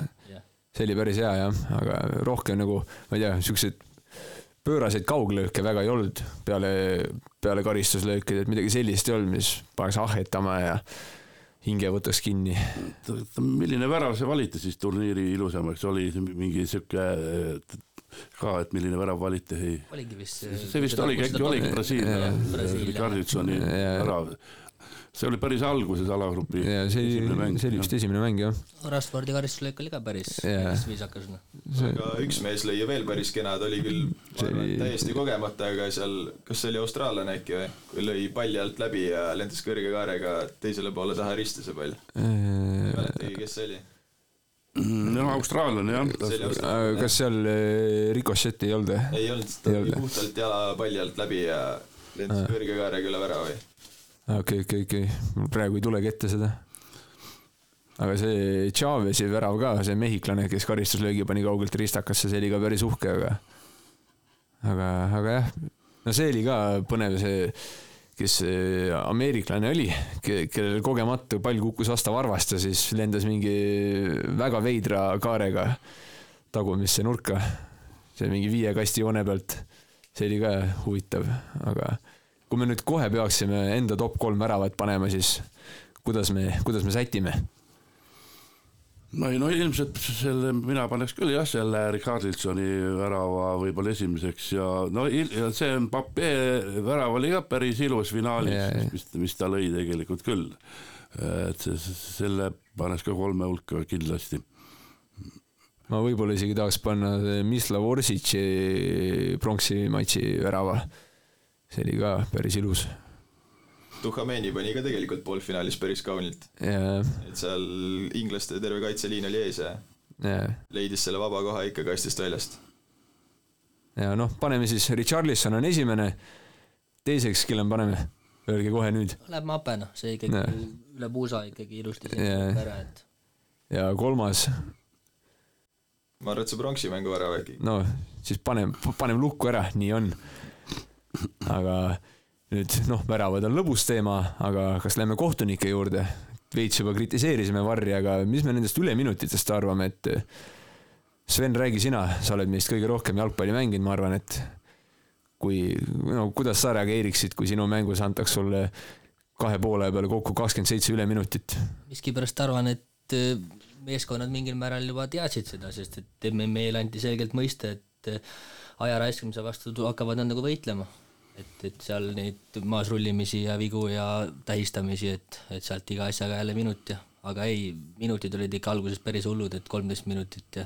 see oli päris hea jah, aga rohkem nagu, ma ei tea, siukseid pööraseid kauglööke väga ei olnud peale, peale karistuslöökide, et midagi sellist ei olnud, mis paneks ahhetama ja hinge võtaks kinni. milline värav see valiti siis turniiri ilusamaks, oli mingi sihuke ka, et milline värav valiti, ei oligi vist see vist oligi, äkki oligi Brasiilia, Jaa. värav. See oli päris alguses alagrupi ja see esimene oli, mäng, see oli jah. vist esimene mäng jah. Rashfordi karistuslöök oli ka päris päris viisakas, noh. aga üks mees lõi ju veel päris kena, ta oli küll arvan, oli- täiesti kogemata, aga seal, kas see oli austraallane äkki või, kui lõi palli alt läbi ja lendas kõrge kaarega teisele poole taha risti see pall. mäletagi, kes see oli? no austraallane jah. see oli austraallane. kas seal eh, Ricochet'i ei olnud või? ei olnud, ta olnud. puhtalt jala palli alt läbi ja lendas kõrge kaarega üle värava. okei, okei, okei, mul praegu ei tulegi ette seda. aga see Chavez'i värav ka, see mehhiklane, kes karistuslöögi pani kaugelt ristakasse, see oli ka päris uhke, aga aga, aga jah, no see oli ka põnev, see kes see ameeriklane oli, kellel kogemata pall kukkus vastu varvast ja siis lendas mingi väga veidra kaarega tagumisse nurka. see mingi viie kasti joone pealt, see oli ka huvitav, aga kui me nüüd kohe peaksime enda top kolm väravat panema, siis kuidas me, kuidas me sätime? no ei no ilmselt selle, mina paneks küll jah, selle Richardsoni värava võib-olla esimeseks ja no ja see Mbappe värav oli ka päris ilus finaalis jaa. mis, mis ta lõi tegelikult küll. et see, selle paneks ka kolme hulka kindlasti. ma võib-olla isegi tahaks panna Mislav Orsic'i pronksi matši värava. See oli ka päris ilus. Tuhhameni pani ka tegelikult poolfinaalis päris kaunilt, ja, et seal inglaste terve kaitseliin oli ees ja ja, leidis selle vaba koha ikka kastist väljast. ja noh, paneme siis, Richarlison on esimene, teiseks, kelle me paneme? öelge kohe nüüd. Läheb mape, noh, see ikkagi Jah. üle puusa ikkagi ilusti siin ära, et ja kolmas, ma arvan, et see pronksi mängu värav äkki. no siis paneme, paneme lukku ära, nii on. Aga nüüd noh, väravad on lõbus teema, aga kas lähme kohtunike juurde? veits juba kritiseerisime Varri, aga mis me nendest üleminutitest arvame, et Sven, räägi sina, sa oled meist kõige rohkem jalgpalli mänginud, ma arvan, et kui, no kuidas sa reageeriksid, kui sinu mängus antaks sulle kahe poole peale kokku kakskümmend seitse üleminutit? miskipärast arvan, et äh, meeskonnad mingil määral juba teadsid seda, sest et MM-il anti selgelt mõista, et äh, aja raiskamise vastu tu- hakkavad nad nagu võitlema. et, et seal neid maasrullimisi ja vigu ja tähistamisi, et, et sealt iga asjaga jälle minut ja, aga ei, minutid olid ikka alguses päris hullud, et kolmteist minutit ja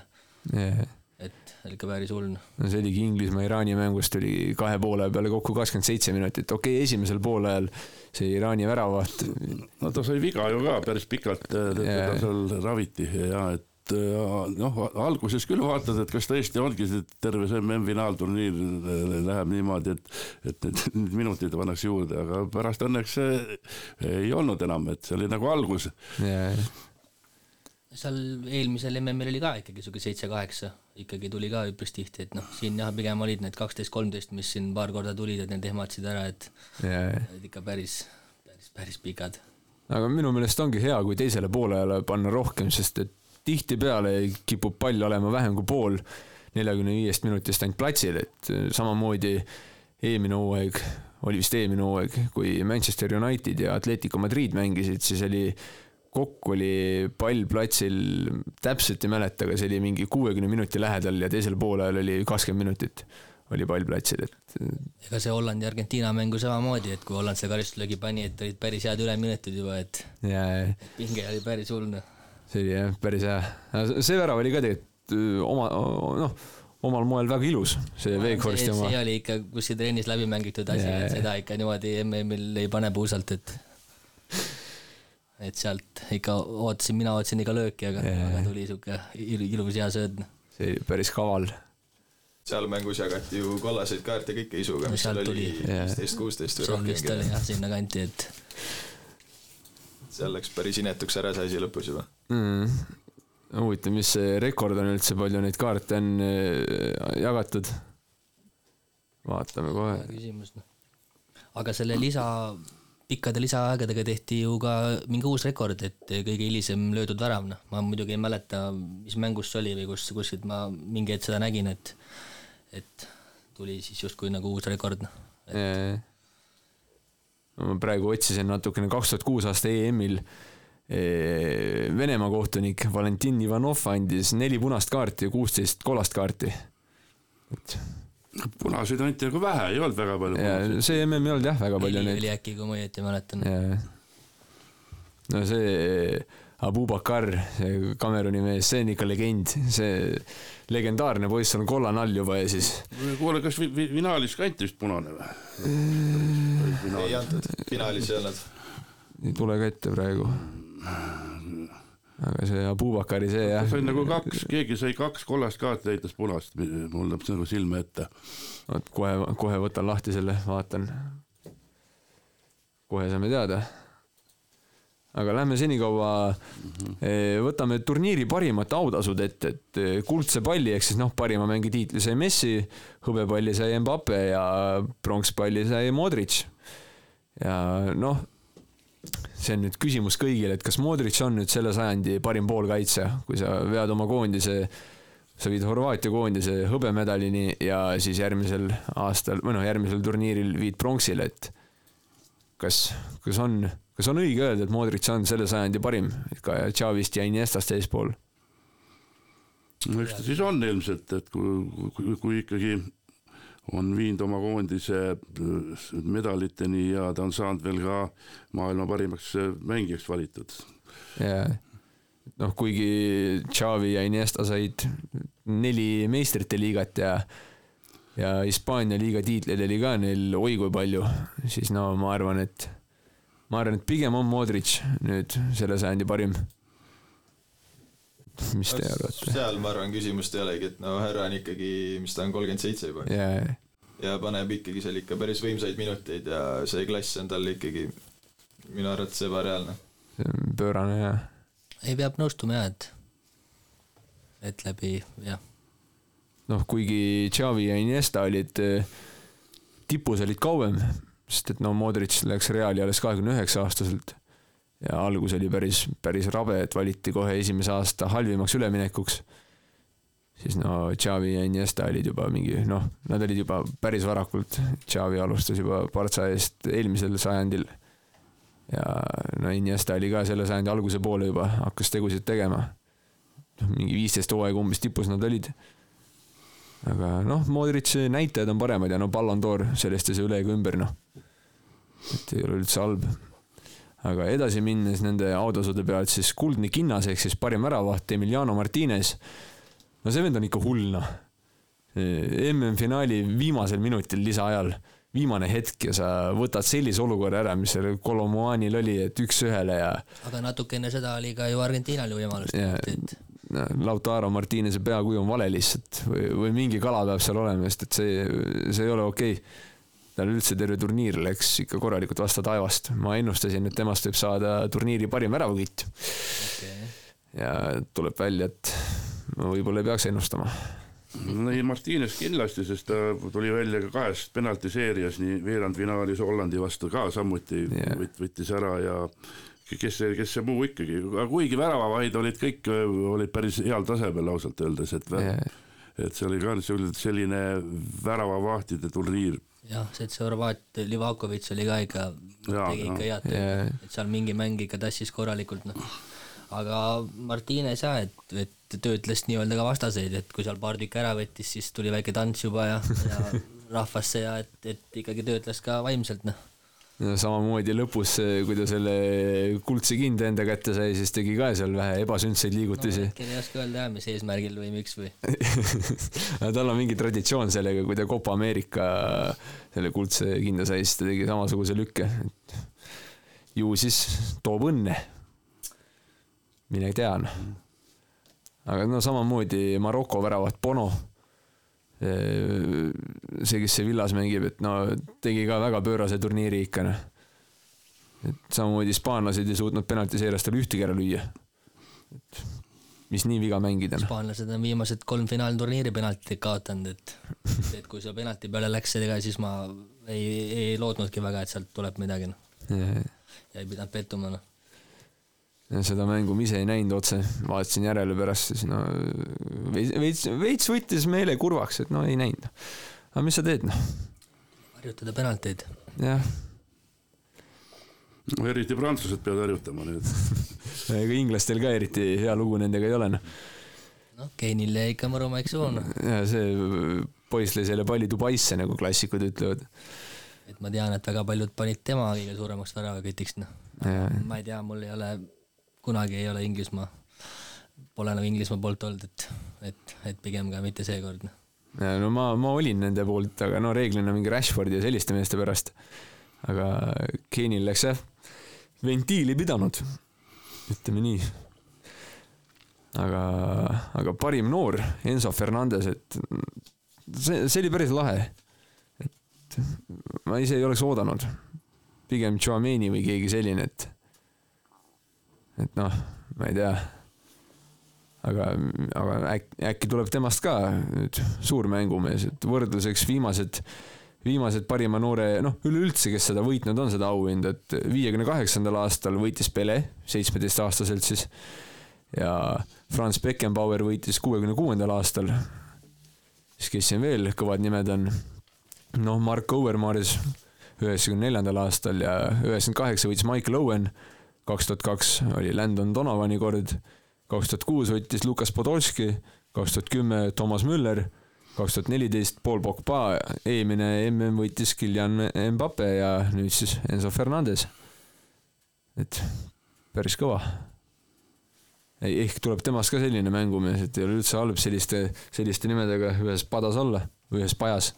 et ikka päris hull. no see oligi Inglismaa-Iraani mängust oli kahe poole peale kokku kakskümmend seitse minutit, okei okay,, esimesel poolajal see Iraani väravaht, no ta sai viga ju ka päris pikalt, teda seal raviti ja et äh, noh, alguses küll vaatad, et kas tõesti ongi see terve see MM-finaalturniir läheb niimoodi, et, et need minutid pannakse juurde, aga pärast õnneks ei olnud enam, et see oli nagu algus. seal eelmisel MM-il oli ka ikkagi sihuke seitse-kaheksa, ikkagi tuli ka üpris tihti, et noh, siin jah, pigem olid need kaksteist-kolmteist, mis siin paar korda tulid, et need ehmatasid ära, et olid ikka päris, päris, päris pikad. aga minu meelest ongi hea, kui teisele poolele panna rohkem, sest et tihtipeale kipub pall olema vähem kui pool neljakümne viiest minutist ainult platsil, et samamoodi eelmine hooaeg, oli vist eelmine hooaeg, kui Manchester United ja Atletico Madrid mängisid, siis oli kokku oli pall platsil, täpselt ei mäleta, aga see oli mingi kuuekümne minuti lähedal ja teisel poolajal oli kakskümmend minutit oli pall platsil, et ega see Hollandi ja Argentiina mängu samamoodi, et kui Holland selle karistuslöögi pani, et olid päris head üleminutid juba, et ja pinge oli päris hull, noh. See oli jah, päris hea. see värav oli ka tegelikult öö, oma, noh, omal moel väga ilus, see Veekhorsti see, oma see. oli ikka kuskil trennis läbi mängitud asi yeah., et seda ikka niimoodi MM-il ei pane puusalt, et et sealt ikka ootasin, mina ootasin ikka lööki, aga yeah., aga tuli il- ilus hea sööd, see oli päris kaval. seal mängus jagati ju kollaseid kaarte kõike isuga, No mis seal oli viisteist, kuusteist või see vist oli jah, sinnakanti, et seal läks päris inetuks ära see asi lõpus juba. mm.. huvitav, mis see rekord on üldse, palju neid kaarte on öö, jagatud? vaatame kohe. küsimus, noh. aga selle lisa pikkade lisaaegadega tehti ju ka mingi uus rekord, et kõige hilisem löödud värav, noh, ma muidugi ei mäleta, mis mängus see oli või kus, kuskilt ma mingi hetk seda nägin, et et tuli siis justkui nagu uus rekord, noh. Ma praegu otsisin natukene kaks tuhat kuus aasta EM-il Venemaa kohtunik Valentin Ivanov andis neli punast kaarti ja kuusteist kollast kaarti. et punaseid anti nagu vähe, ei olnud väga palju. see MM ei olnud jah väga palju neid. oli äkki, kui ma õieti mäletan. no see Abu Bakar, see Kameruni mees, see on ikka legend, see legendaarne poiss on kollane all juba ja siis. kuule, kas finaalis ka anti vist punane või? ei antud, finaalis ei olnud. ei tule ka ette praegu aga see Abubakari see jah. sai nagu kaks, keegi sai kaks kollast kaarti, näitas punast, mul läheb see nagu silme ette. vot kohe, kohe võtan lahti selle, vaatan. kohe saame teada. Aga lähme senikaua mm, -hmm. võtame turniiri parimad autasud ette, et eh, kuldse palli ehk siis noh, parima mängi tiitli sai Messi, hõbepalli sai Mbappe ja pronkspalli sai Modric. ja noh see on nüüd küsimus kõigile, et kas Modric on nüüd selle sajandi parim poolkaitsja, kui sa vead oma koondise, sa viid Horvaatia koondise hõbemedalini ja siis järgmisel aastal või noh, järgmisel turniiril viid pronksile, et kas, kas on, kas on õige öelda, et Modric on selle sajandi parim, ka Xavist ja Iniestast eespool? no eks ta siis on ilmselt, et kui, kui, kui ikkagi on viinud oma koondise äh, medaliteni ja ta on saanud veel ka maailma parimaks äh, mängijaks valitud. jaa, noh, kuigi Xavi ja Iniesta said neli meistrite liigat ja ja Hispaania liiga tiitleid oli ka neil oi kui palju, siis no ma arvan, et ma arvan, et pigem on Modric nüüd selle sajandi parim mis te arvate? seal ma arvan, küsimust ei olegi, et no härra on ikkagi, mis ta on, kolmkümmend seitse juba yeah.. ja paneb ikkagi seal ikka päris võimsaid minuteid ja see klass on tal ikkagi minu arvates ebareaalne. see on pöörane jah. ei, peab nõustuma jah, et, et läbi, jah. noh, kuigi Xavi ja Iniesta olid eh, tipus olid kauem, sest et no Modric läks Reali alles kahekümne üheksa aastaselt ja algus oli päris, päris rabe, et valiti kohe esimese aasta halvimaks üleminekuks. siis no Xavi ja Iniesta olid juba mingi noh, nad olid juba päris varakult, Xavi alustas juba Partsa eest eelmisel sajandil. ja no Iniesta oli ka selle sajandi alguse poole juba, hakkas tegusid tegema. noh, mingi viisteist hooaega umbes tipus nad olid. Aga noh, Modritši näitajad on paremad ja no Ballon d'Or, sellest ei saa üle ega ümber, noh. et ei ole üldse halb aga edasi minnes nende autasude pealt, siis kuldne kinnas ehk siis parim väravaht Emiliano Martinez. no see vend on ikka hull noh. MM-finaali viimasel minutil lisaajal, viimane hetk ja sa võtad sellise olukorra ära, mis sellel Colomuanil oli, et üks-ühele ja. aga natuke enne seda oli ka ju Argentiinal ju võimalus. Et... Lautaro Martinez'e peakuju on vale lihtsalt. Või, või mingi kala peab seal olema, sest et see, see ei ole okei. Okay tal üldse terve turniir läks ikka korralikult vastu taevast, ma ennustasin, et temast võib saada turniiri parim väravakütt okay.. ja tuleb välja, et ma võib-olla ei peaks ennustama. no ei, Martines kindlasti, sest ta tuli välja ka kahes penaltiseerias, nii veerandfinaalis Hollandi vastu ka samuti yeah. võt-, võttis ära ja kes see, kes see muu ikkagi, aga kuigi väravavaid olid kõik, olid päris heal tasemel ausalt öeldes, et yeah. et see oli ka selline väravavahtide turniir jah, see, et see Horvaat Livakovic oli ka ikka, tegi ikka head tööd, et seal mingi mäng ikka tassis korralikult, noh. aga Martines jah, et, et töötles nii-öelda ka vastaseid, et kui seal paar tükki ära võttis, siis tuli väike tants juba ja, ja rahvasse ja et, et ikkagi töötles ka vaimselt, noh no samamoodi lõpus, kui ta selle kuldse kinde enda kätte sai, siis tegi ka seal vähe ebasündseid liigutusi no,. ei oska öelda jah, mis eesmärgil või miks või tal on mingi traditsioon sellega, kui ta Copa Ameerika selle kuldse kinda sai, siis ta tegi samasuguse lükke. ju siis toob õnne. mine tea noh. aga no samamoodi Maroko väravat Bono see, kes Sevillas mängib, et no tegi ka väga pöörase turniiri ikka noh. et samamoodi hispaanlased ei suutnud penaltiseeriast tal ühtegi ära lüüa. et mis nii viga mängida noh. hispaanlased on viimased kolm finaalturniiri penaltit kaotanud, et, et kui see penalti peale läks, ega siis ma ei, ei lootnudki väga, et sealt tuleb midagi noh ja ei pidanud pettuma noh seda mängu ma ise ei näinud otse, vaatasin järele pärast, siis no veits, veits, veits võttis meele kurvaks, et no ei näinud. aga mis sa teed, noh? harjutada penalteid. jah. no eriti prantslased peavad harjutama nüüd ega inglastel ka eriti hea lugu nendega ei ole, noh. noh, Keinil jäi ikka mõrumaik suhu, noh. ja see poiss lõi selle palli Dubaisse, nagu klassikud ütlevad. et ma tean, et väga paljud panid tema kõige suuremaks väravakütiks, noh. ma ei tea, mul ei ole kunagi ei ole Inglismaa, pole nagu Inglismaa poolt olnud, et, et, et pigem ka mitte seekord. Noh. no ma, ma olin nende poolt, aga no reeglina mingi Rashfordi ja selliste meeste pärast. aga Keinil läks jah, ventiili pidanud, ütleme nii. aga, aga parim noor, Enzo Fernandez, et see, see oli päris lahe. et ma ise ei oleks oodanud, pigem Chouameni või keegi selline, et et noh, ma ei tea. aga, aga äkki, äkki tuleb temast ka nüüd suur mängumees, et võrdluseks viimased, viimased parima noore, noh, üleüldse, kes seda võitnud on, seda auhinda, et viiekümne kaheksandal aastal võitis Pele, seitsmeteistaastaselt siis. ja Franz Beckenbauer võitis kuuekümne kuuendal aastal. siis kes siin veel kõvad nimed on? noh, Mark Overmars üheksakümne neljandal aastal ja üheksakümmend kaheksa võitis Michael Owen kaks tuhat kaks oli Landon Donovani kord, kaks tuhat kuus võttis Lukas Podolski, kaks tuhat kümme Toomas Müller, kaks tuhat neliteist Paul Pogba, eelmine mm võitis Kylian Mbappe ja nüüd siis Enzo Fernandez. et päris kõva. ehk tuleb temast ka selline mängumees, et ei ole üldse halb selliste, selliste nimedega ühes padas olla ühes pajas.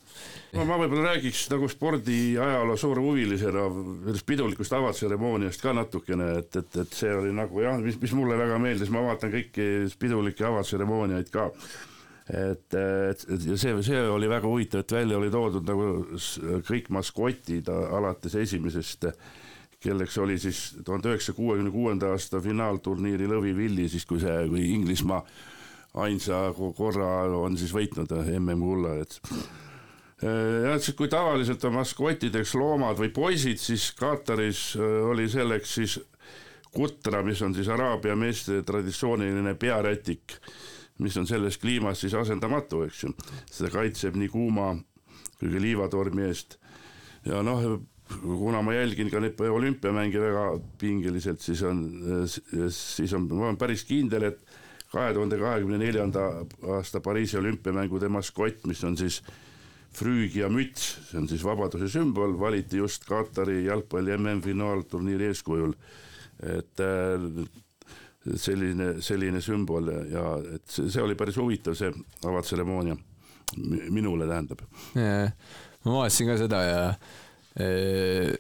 no ma võib-olla räägiks nagu spordiajaloo suure huvilisena sellest pidulikust avatseremooniast ka natukene, et, et, et see oli nagu jah, mis, mis mulle väga meeldis, ma vaatan kõiki pidulikke avatseremooniaid ka et, et, et ja see, see oli väga huvitav, et välja oli toodud nagu kõik maskotid alates esimesest, kelleks oli siis tuhande üheksasaja kuuekümne kuuenda aasta finaalturniiri Lõvi Villi, siis kui see, kui Inglismaa ainsa korra on siis võitnud MM-kulla, et jah, et kui tavaliselt on maskotideks loomad või poisid, siis Kataris äh, oli selleks siis kutra, mis on siis araabia meeste traditsiooniline pearätik, mis on selles kliimas siis asendamatu, eks ju. seda kaitseb nii kuuma kui ka liivatormi eest. ja noh, kuna ma jälgin ka neid olümpiamänge väga pingeliselt, siis on, siis on, ma olen päris kindel, et kahe tuhande kahekümne neljanda aasta Pariisi olümpiamängude maskott, mis on siis Früügia müts, see on siis vabaduse sümbol, valiti just Katari jalgpalli MM-finaalturniiri eeskujul. et äh, selline, selline sümbol ja et see, see oli päris huvitav, see avatseremoonia, minule tähendab. ma vaatasin ka seda ja äh,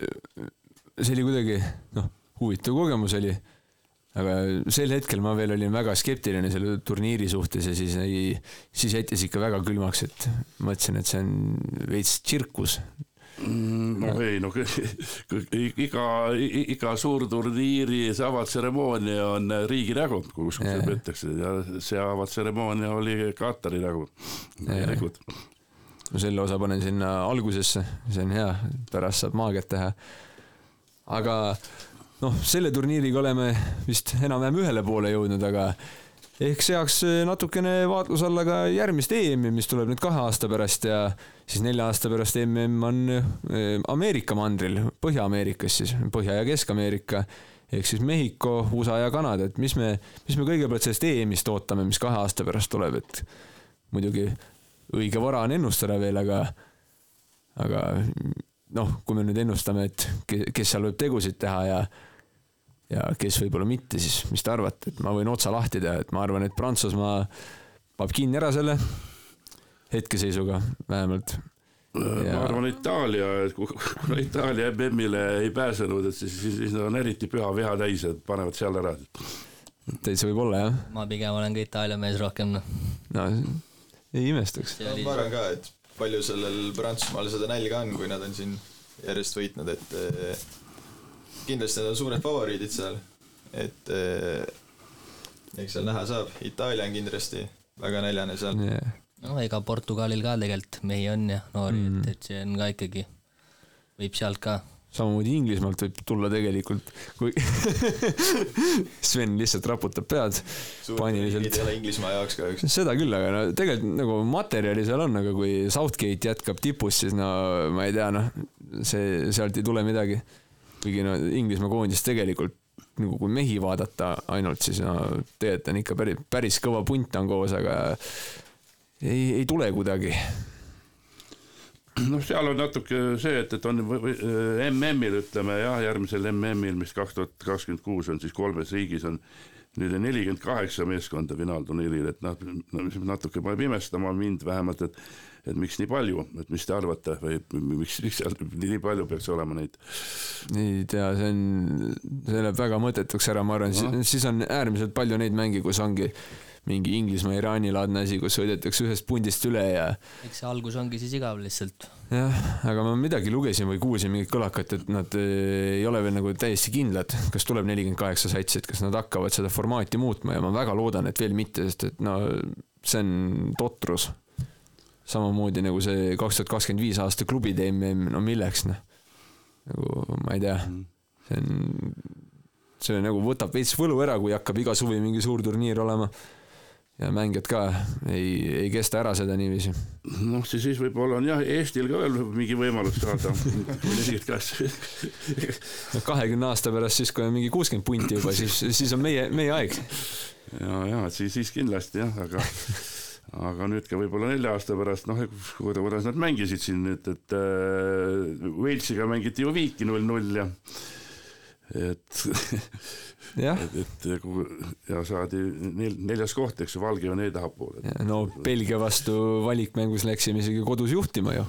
see oli kuidagi noh, huvitav kogemus oli aga sel hetkel ma veel olin väga skeptiline selle turniiri suhtes ja siis ei, siis jättis ikka väga külmaks, et mõtlesin, et see on veits tsirkus mm, no ei no iga, iga suurturniiri avatseremoonia on riigi nägu, kus peetakse ja see avatseremoonia oli Katari nägu. no selle osa panen sinna algusesse, see on hea, pärast saab maagiat teha. aga noh, selle turniiriga oleme vist enam-vähem ühele poole jõudnud, aga ehk seaks natukene vaatluse alla ka järgmist EM-i, mis tuleb nüüd kahe aasta pärast ja siis nelja aasta pärast MM on eh, Ameerika mandril, Põhja-Ameerikas siis, Põhja- ja Kesk-Ameerika. Ehk siis Mehhiko, USA ja Kanada, et mis me, mis me kõigepealt sellest EM-ist ootame, mis kahe aasta pärast tuleb, et muidugi õige vara on ennustada veel, aga, aga noh, kui me nüüd ennustame, et kes seal võib tegusid teha ja ja kes võib-olla mitte, siis mis te arvate, et ma võin otsa lahti teha, et ma arvan, et Prantsusmaa paneb kinni ära selle hetkeseisuga vähemalt. Ja... ma arvan Itaalia, et kuna Itaalia MM-ile ei pääsenud, et siis, siis, siis nad on eriti püha viha täis, et panevad seal ära. täitsa võib olla jah. ma pigem olen ka Itaalia mees rohkem noh. no ei imestaks. ma arvan ka, et palju sellel Prantsusmaal seda nälga on, kui nad on siin järjest võitnud, et kindlasti nad on suured favoriidid seal, et eh, eks seal näha saab, Itaalia on kindlasti väga näljane seal yeah.. no ega Portugalil ka tegelikult mehi on ja noori mm., et, et see on ka ikkagi, võib sealt ka samamoodi Inglismaalt võib tulla tegelikult, kui Sven lihtsalt raputab pead paaniliselt ei ole Inglismaa jaoks kahjuks. seda küll, aga no tegelikult nagu materjali seal on, aga kui Southgate jätkab tipus, siis no ma ei tea, noh, see, sealt ei tule midagi. Kuigi no Inglismaa koondis tegelikult nagu kui mehi vaadata ainult, siis no tegelikult on ikka päris, päris kõva punt on koos, aga ei, ei tule kuidagi. noh, seal on natuke see, et, et on MM-il ütleme jah, järgmisel MM-il, mis kaks tuhat kakskümmend kuus on siis kolmes riigis on nüüd nelikümmend kaheksa meeskonda finaalturniiril, et noh, natuke paneb imestama mind vähemalt, et et miks nii palju, et mis te arvate või miks, miks seal nii palju peaks olema neid? ei tea, see on, see läheb väga mõttetuks ära, ma arvan, Ahah. siis on äärmiselt palju neid mänge, kus ongi mingi Inglismaa-Iraani laadne asi, kus sõidetakse ühest pundist üle ja eks see algus ongi siis igav lihtsalt. jah, aga ma midagi lugesin või kuulsin mingit kõlakat, et nad eh, ei ole veel nagu täiesti kindlad, kas tuleb nelikümmend kaheksa satsi, et kas nad hakkavad seda formaati muutma ja ma väga loodan, et veel mitte, sest et no see on totrus. Samamoodi nagu see kaks tuhat kakskümmend viis aasta klubide mm, no milleks noh, nagu ma ei tea, see on, see nagu võtab veits võlu ära, kui hakkab iga suvi mingi suur turniir olema. Ja mängijad ka ei, ei kesta ära seda niiviisi. Noh, siis, siis võib-olla on jah, Eestil ka veel mingi võimalus saada nelikümmend kaheksa. kahekümne aasta pärast, siis kui on mingi kuuskümmend punti juba, siis, siis on meie, meie aeg. ja, ja siis, siis kindlasti jah, aga aga nüüd ka võib-olla nelja aasta pärast, noh, kuidas nad mängisid siin nüüd, et äh, Walesiga mängiti ju viiki null-null ja et, jah, et, et nagu- ja saadi nel, neljas koht, eks ju, Valgevene tahapoole. no Belgia vastu valikmängus läksime isegi kodus juhtima ju.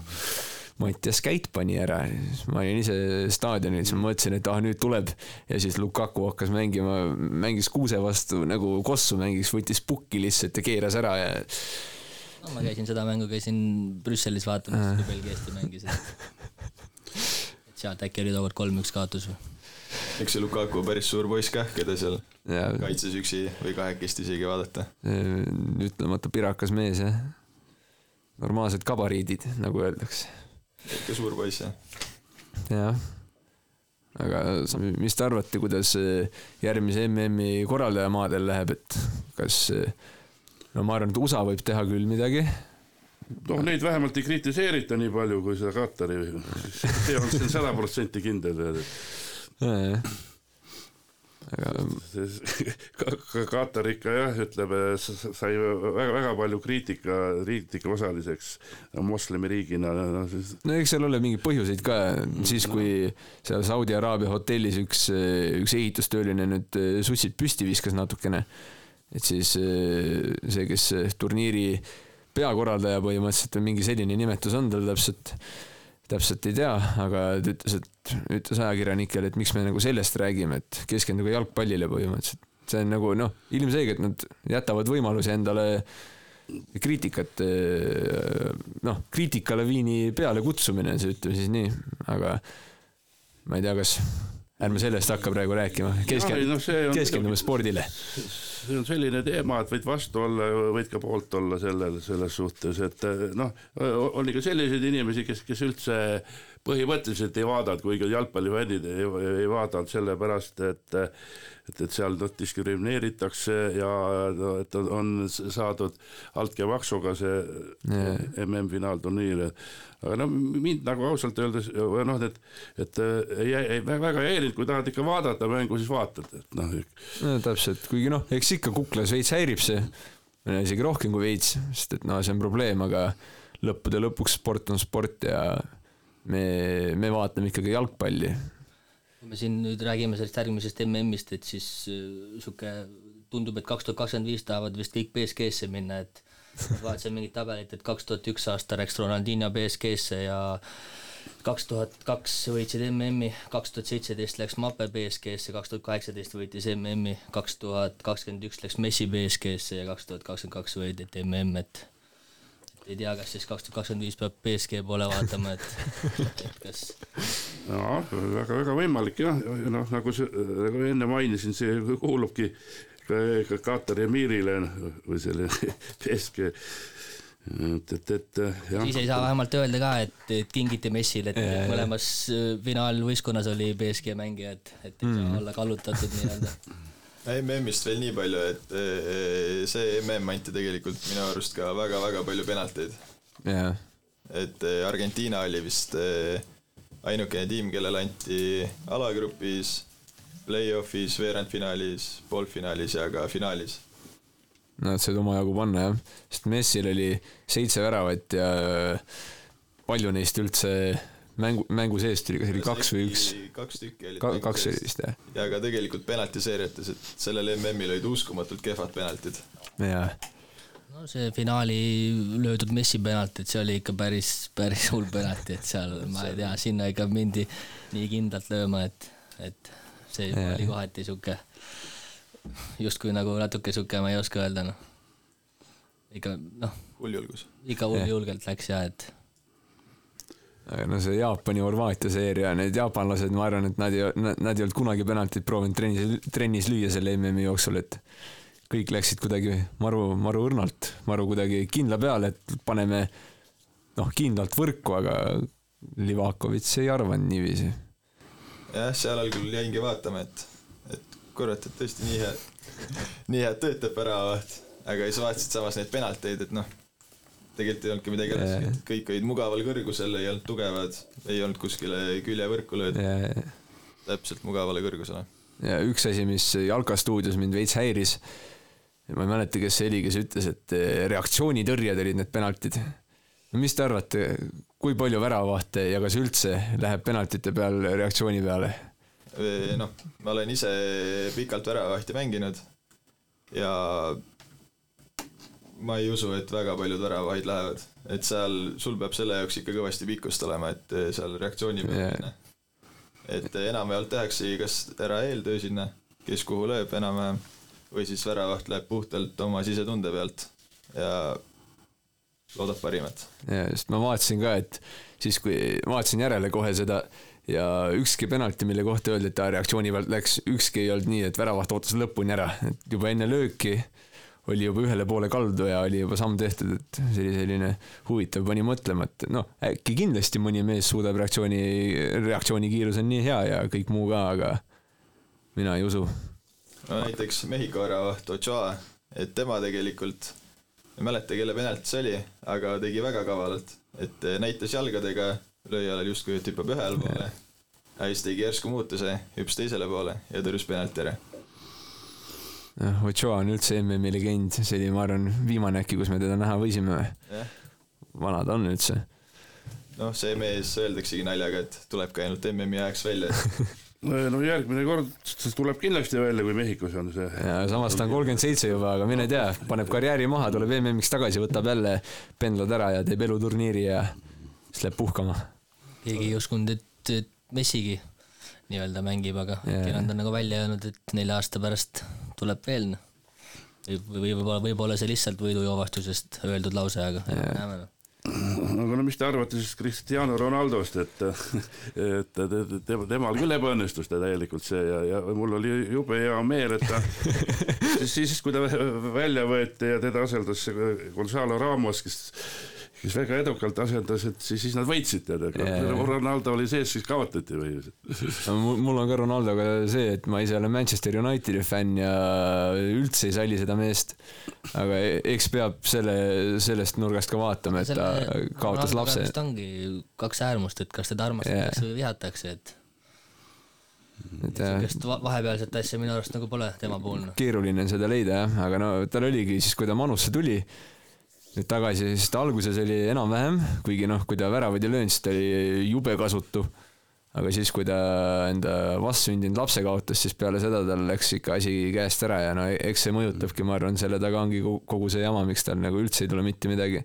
Mattias Käit pani ära, ma olin ise staadionil, siis ma mõtlesin, et ah nüüd tuleb ja siis Lukaku hakkas mängima, mängis kuuse vastu nagu kossu mängis, võttis pukki lihtsalt ja keeras ära ja no ma käisin seda mängu, käisin Brüsselis vaatamas, kui Belgia Eesti mängis, et sealt äkki oli tookord kolm-üks kaotus või? eks see Lukaku päris suur poiss kah, keda seal ja kaitses üksi või kahekesti isegi vaadata. ütlemata pirakas mees jah. normaalsed gabariidid, nagu öeldakse ikka suur poiss jah. jah. aga mis te arvate, kuidas eh, järgmise MM-i korraldajamaadel läheb, et kas eh, no ma arvan, et USA võib teha küll midagi, noh, neid vähemalt ei kritiseerita nii palju kui seda Katari, see on, see on sada protsenti kindel, et aga see ka- ka- Katar ikka jah, ütleb, sai väga, väga palju kriitika, kriitika osaliseks moslemiriigina, no eks seal ole mingeid põhjuseid ka, siis kui seal Saudi Araabia hotellis üks, üks ehitustööline nüüd eh, sussid püsti viskas natukene, et siis eh, see, kes turniiri peakorraldaja põhimõtteliselt või mingi selline nimetus on tal täpselt, täpselt ei tea, aga ta ütles, et ütles ajakirjanikele, et miks me nagu sellest räägime, et keskenduge jalgpallile põhimõtteliselt. see on nagu noh, ilmselgelt nad jätavad võimaluse endale kriitikat, noh, kriitikalaviini peale kutsumine, ütleme siis nii, aga ma ei tea, kas ärme sellest hakka praegu rääkima, Jaa, ei, keske- see, on keskendume spordile. see on selline teema, et võid vastu olla, võid ka poolt olla sellel, selles suhtes, et noh, on ikka selliseid inimesi, kes, kes üldse põhimõtteliselt ei vaadanud, kuigi jalgpallifännid ei, ei vaadanud sellepärast, et et, et seal noh, diskrimineeritakse ja no, et on saadud altkäemaksuga see Jaa. MM-finaalturniir. aga no mind nagu ausalt öeldes või noh, et, et ei, ei väga ei häirinud, kui tahad ikka vaadata mängu, siis vaatad, et noh, no täpselt, kuigi noh, eks ikka kuklas veits häirib see, isegi rohkem kui veits, sest et noh, see on probleem, aga lõppude lõpuks sport on sport ja me, me vaatame ikkagi jalgpalli. kui me siin nüüd räägime sellest järgmisest MM-ist, et siis äh, sihuke tundub, et kaks tuhat kakskümmend viis tahavad vist kõik BSG-sse minna, et vaatasin mingit tabelit, et kaks tuhat üks aasta läks Ronaldinho BSG-sse ja kaks tuhat kaks võitsid MM-i, kaks tuhat seitseteist läks Mape BSG-sse, kaks tuhat kaheksateist võitis MM-i, kaks tuhat kakskümmend üks läks Messi BSG-sse ja kaks tuhat kakskümmend kaks võideti MM, et ei tea, kas siis kaks tuhat kakskümmend viis peab BSG poole vaatama, et et kas jaa, väga-väga võimalik jah, noh nagu see, nagu enne mainisin, see kuulubki ka, ka Katari emiirile või selle BSG et, et, et jah siis ei saa vähemalt öelda ka, et, et kingiti Messile, et jaa. mõlemas äh, finaalvõistkonnas oli BSG mängija, et, et ei saa olla kallutatud nii-öelda. MM-ist veel nii palju, et eh, see MM anti tegelikult minu arust ka väga-väga palju penalteid. jah, et eh, Argentiina oli vist eh, ainukene tiim, kellele anti alagrupis, play-off'is, veerandfinaalis, poolfinaalis ja ka finaalis. nad said omajagu panna jah, sest Messil oli seitse väravat ja palju neist üldse mängu, mängu seest oli, kas oli kaks või üks? kaks tükki olid. kaks oli vist jah, ja ka tegelikult penaltiseeriates, et sellel MM-il olid uskumatult kehvad penaltid. jah no see finaali löödud Messi penalti, et see oli ikka päris, päris hull penalti, et seal ma ei tea, sinna ikka mindi nii kindlalt lööma, et, et see juba oli kohati sihuke, justkui nagu natuke sihuke, ma ei oska öelda noh. ikka noh, hull julgus. ikka hull Jah. julgelt läks ja et aga no see Jaapani-Horvaatia seeria, need jaapanlased, ma arvan, et nad ei, nad, ei olnud kunagi penaltit proovinud trennis, trennis lüüa selle MM-i jooksul, et kõik läksid kuidagi maru, maru õrnalt, maru kuidagi kindla peale, et paneme noh, kindlalt võrku, aga Livakovitš ei arvanud niiviisi. jah, seal algul jäingi vaatama, et, et kurat, et tõesti nii head, nii head tööd teeb väravaht, aga siis vaatasid samas neid penalteid, et noh, tegelikult ei olnudki midagi Jaa. rasket, kõik olid mugaval kõrgusel, ei olnud tugevad, ei olnud kuskile küljevõrku löödud, täpselt mugavale kõrgusele. ja üks asi, mis Jalka stuudios mind veits häiris, ma ei mäleta, kes see oli, kes ütles, et eh, reaktsioonitõrjed olid need penaltid. no mis te arvate, kui palju väravahte ja kas üldse läheb penaltite peal reaktsiooni peale? noh, ma olen ise pikalt väravahti mänginud ja ma ei usu, et väga paljud väravahid lähevad, et seal sul peab selle jaoks ikka kõvasti pikkust olema, et eh, seal reaktsiooni peale Jaa. minna. et eh, enamjaolt tehaksegi kas ära eeltöö sinna, kes kuhu lööb enam-vähem, või siis väravaht läheb puhtalt oma sisetunde pealt ja loodab parimat. ja sest ma vaatasin ka, et siis kui vaatasin järele kohe seda ja ükski penalti, mille kohta öeldi, et ta reaktsiooni pealt läks, ükski ei olnud nii, et väravaht ootas lõpuni ära, et juba enne lööki oli juba ühele poole kaldu ja oli juba samm tehtud, et see oli selline huvitav, pani mõtlema, et noh, äkki kindlasti mõni mees suudab reaktsiooni, reaktsioonikiirus on nii hea ja kõik muu ka, aga mina ei usu. no näiteks Mehhiko väravaht Ochoa, et tema tegelikult, ei mäleta, kelle penalt see oli, aga tegi väga kavalalt, et näitas jalgadega lööjale justkui, hüppab ühele poole. aga siis tegi järsku muutuse, hüppas teisele poole ja tõrjus penalti ära. noh, Ochoa on üldse MM-i legend, see oli, ma arvan, viimane äkki, kus me teda näha võisime. jah, vana ta on üldse noh, see mees öeldaksegi naljaga, et tulebki ainult MM-i ajaks välja, no järgmine kord tuleb kindlasti välja, kui Mehhikos on see. ja samas ta on kolmkümmend seitse juba, aga mine tea, paneb karjääri maha, tuleb MM-iks tagasi, võtab jälle pendlad ära ja teeb eluturniiri ja siis läheb puhkama. keegi ei uskunud, et, et Messigi nii-öelda mängib, aga äkki nad on nagu välja öelnud, et nelja aasta pärast tuleb veel noh. või, või võib-olla, võib-olla see lihtsalt võidujoovastusest öeldud lause, aga Jaa. näeme noh. aga no mis te arvate siis Cristiano Ronaldost, et, et te- te- te- temal küll ebaõnnestus ta täielikult see ja, ja mul oli jube hea meel, et ta siis, siis kui ta välja võeti ja teda asendas see Gonzalo Ramos, kes kes väga edukalt asendas, et siis, siis nad võitsid tead, aga Jaa, jaa. Ronaldo oli sees, siis kaotati või mul mul on ka Ronaldoga see, et ma ise olen Manchester Unitedi fänn ja üldse ei salli seda meest. aga e- eks peab selle, sellest nurgast ka vaatama, et ta kaotas lapse. vist ongi kaks äärmust, et kas teda armastatakse Jaa. või vihatakse, et et jah, sihukest va- vahepealset asja minu arust nagu pole tema puhul noh. keeruline on seda leida jah, aga no tal oligi siis, kui ta Manusse tuli, nüüd tagasi, siis ta alguses oli enam-vähem, kuigi noh, kui ta väravaid ei löönud, siis ta oli jube kasutu. aga siis, kui ta enda vastsündinud lapse kaotas, siis peale seda tal läks ikka asi käest ära ja no eks see mõjutabki, ma arvan, selle taga ongi kogu- see jama, miks tal nagu üldse ei tule mitte midagi.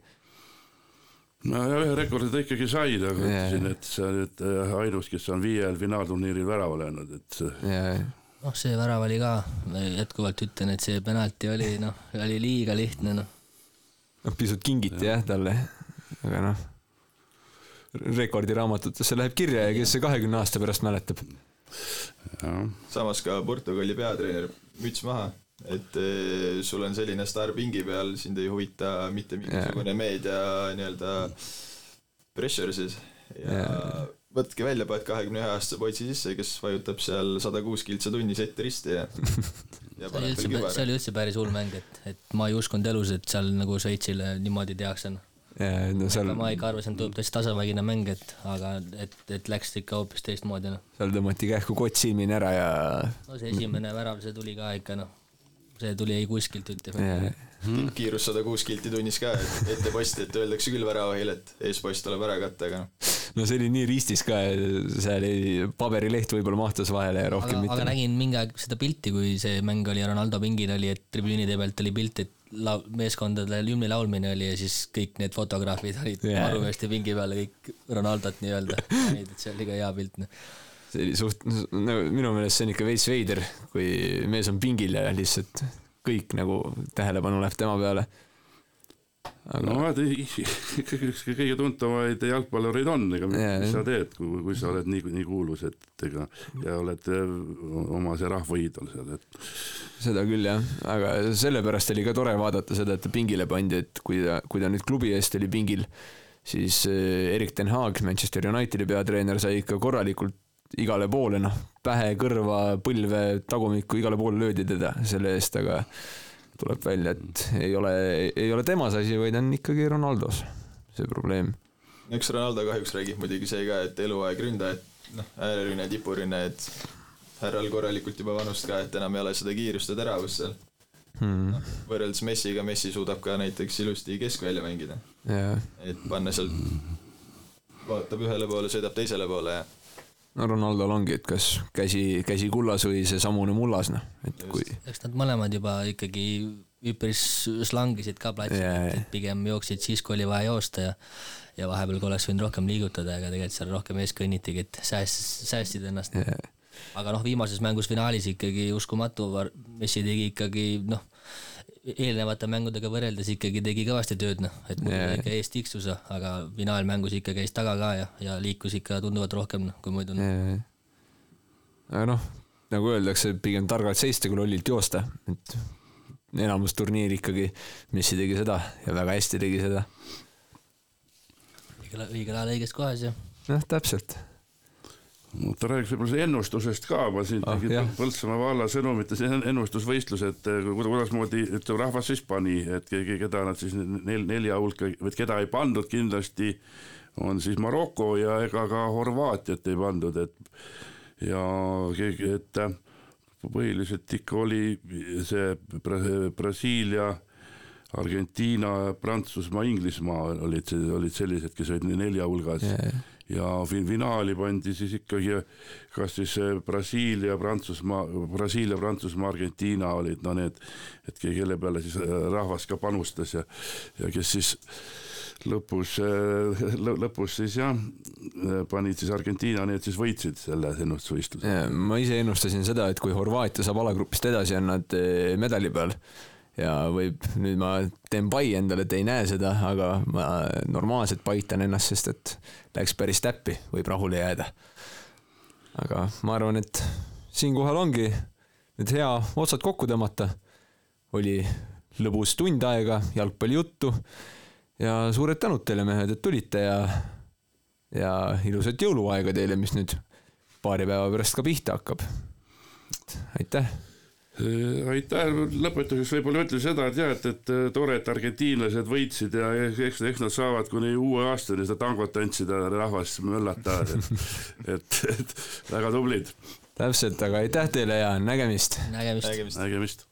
no ja ühe rekordi ta ikkagi sai, ta Jaa. ütlesin, et sa oled äh, ainus, kes on viiel finaalturniiril värava löönud, et see- ja noh, see värav oli ka, jätkuvalt ütlen, et see penalti oli noh, oli liiga lihtne noh. noh, pisut kingiti jah talle, aga noh, rekordiraamatutesse läheb kirja ja kes see kahekümne aasta pärast mäletab. samas ka Portugali peatreener, müts maha, et eh, sul on selline staar pingi peal, sind ei huvita mitte mingisugune meedia nii-öelda pressure siis ja yeah. võtke välja, paned kahekümne ühe aastase poisi sisse, kes vajutab seal sada kuus kiltsa tunnis ette risti ja ja see oli üldse, see oli üldse päris hull mäng, et, et ma ei uskunud elus, et seal nagu Šveitsile niimoodi tehakse, noh ja no seal. ma ikka arvasin, et tuleb tõesti tasavägine mäng, et aga et, et läks ikka hoopis teistmoodi noh. seal tõmmati kähku kott silmini ära ja. no see esimene värav, see tuli ka ikka noh, see tuli ei kuskilt ütleme yeah.. Kiirus sada kuus kilti tunnis ka, et ette posti, et öeldakse küll väravahil, et eespost tuleb ära katta, aga noh no see oli nii ristis ka, seal ei, paberileht võib-olla mahtus vahele ja rohkem aga, mitte. aga nägin mingi aeg seda pilti, kui see mäng oli ja Ronaldo pingil oli, et tribüünide pealt oli pilt, et lau-, meeskondadele hümni laulmine oli ja siis kõik need fotograafid olid yeah. Marumeeste pingi peal kõik Ronaldot nii-öelda et see oli ka hea pilt, noh. see oli suht-, no minu meelest see on ikka veits veider, kui mees on pingil ja lihtsalt kõik nagu tähelepanu läheb tema peale aga no vaata, ikkagi üks kõige tuntavamaid jalgpallureid on, ega yeah, mis sa teed, kui, kui sa oled nii, nii kuulus, et ega ja oled oma see rahva iidol seal, et. seda küll jah, aga sellepärast oli ka tore vaadata seda, et ta pingile pandi, et kui ta, kui ta nüüd klubi eest oli pingil, siis Erik ten Haag, Manchester Unitedi peatreener, sai ikka korralikult igale poole, noh, pähe, kõrva, põlve, tagumikku, igale poole löödi teda selle eest, aga tuleb välja, et ei ole, ei ole temas asi, vaid on ikkagi Ronaldos see probleem. eks Ronaldo kahjuks räägib muidugi see ka, et eluaeg ründaja, et noh, äärerünne, tipurünne, et härral korralikult juba vanust ka, et enam ei ole seda kiirust ja teravust seal. Hmm.. noh, võrreldes Messiga, Messi suudab ka näiteks ilusti keskvälja mängida. Yeah.. et panna sealt, vaatab ühele poole, sõidab teisele poole ja no Ronaldol ongi, et kas käsi, käsi kullas või seesamune mullas, noh, et kui. eks nad mõlemad juba ikkagi üpris slangisid ka platsil yeah., et pigem jooksid siis, kui oli vaja joosta ja ja vahepeal, kui oleks võinud rohkem liigutada, aga tegelikult seal rohkem ees kõnnitigi, et sääst-, säästsid ennast yeah.. aga noh, viimases mängus finaalis ikkagi uskumatu, Messi tegi ikkagi noh, eelnevate mängudega võrreldes ikkagi tegi kõvasti tööd, noh, et muidu yeah. ikka ees tiksus, aga finaalmängus ikka käis taga ka ja, ja liikus ikka tunduvalt rohkem noh, kui muidu yeah.. aga noh, nagu öeldakse, pigem targalt seista kui lollilt joosta, et enamus turniiri ikkagi Messi tegi seda ja väga hästi tegi seda. õigel ajal õiges kohas ja. noh, täpselt no ta räägiks võib-olla ennustusest ka, ma siin ah, tegin Põltsamaa valla sõnumites ennustusvõistlused, kuidasmoodi ütleme rahvas siis pani, et keegi, keda nad siis nel, nelja hulka, või keda ei pandud kindlasti, on siis Maroko ja ega ka Horvaatiat ei pandud, et ja keegi, et põhiliselt ikka oli see Brasiilia Argentiina, Prantsusmaa, Inglismaa olid, olid sellised, kes olid nelja hulgas. Yeah ja finaali pandi siis ikkagi kas siis Brasiilia, Prantsusmaa, Brasiilia, Prantsusmaa, Argentiina olid no need, et kelle peale siis äh, rahvas ka panustas ja, ja kes siis lõpus, äh, lõpus siis jah, panid siis Argentiina, need siis võitsid selle ennustusvõistluse. ma ise ennustasin seda, et kui Horvaatia saab alagrupist edasi, on nad medali peal ja võib, nüüd ma teen pai endale, et ei näe seda, aga ma normaalselt paitan ennast, sest et läks päris täppi, võib rahule jääda. aga ma arvan, et siinkohal ongi nüüd hea otsad kokku tõmmata. oli lõbus tund aega jalgpallijuttu ja suured tänud teile, mehed, et tulite ja, ja ilusat jõuluaega teile, mis nüüd paari päeva pärast ka pihta hakkab. aitäh Äh, aitäh, lõpetuseks võib-olla ütlen seda, et jah, et, et äh, tore, et argentiinlased võitsid ja eks, eks nad saavad kuni uue aastani seda tangot tantsida, rahvast möllata, et, et, et väga tublid. täpselt, aga aitäh teile ja nägemist, nägemist.. nägemist.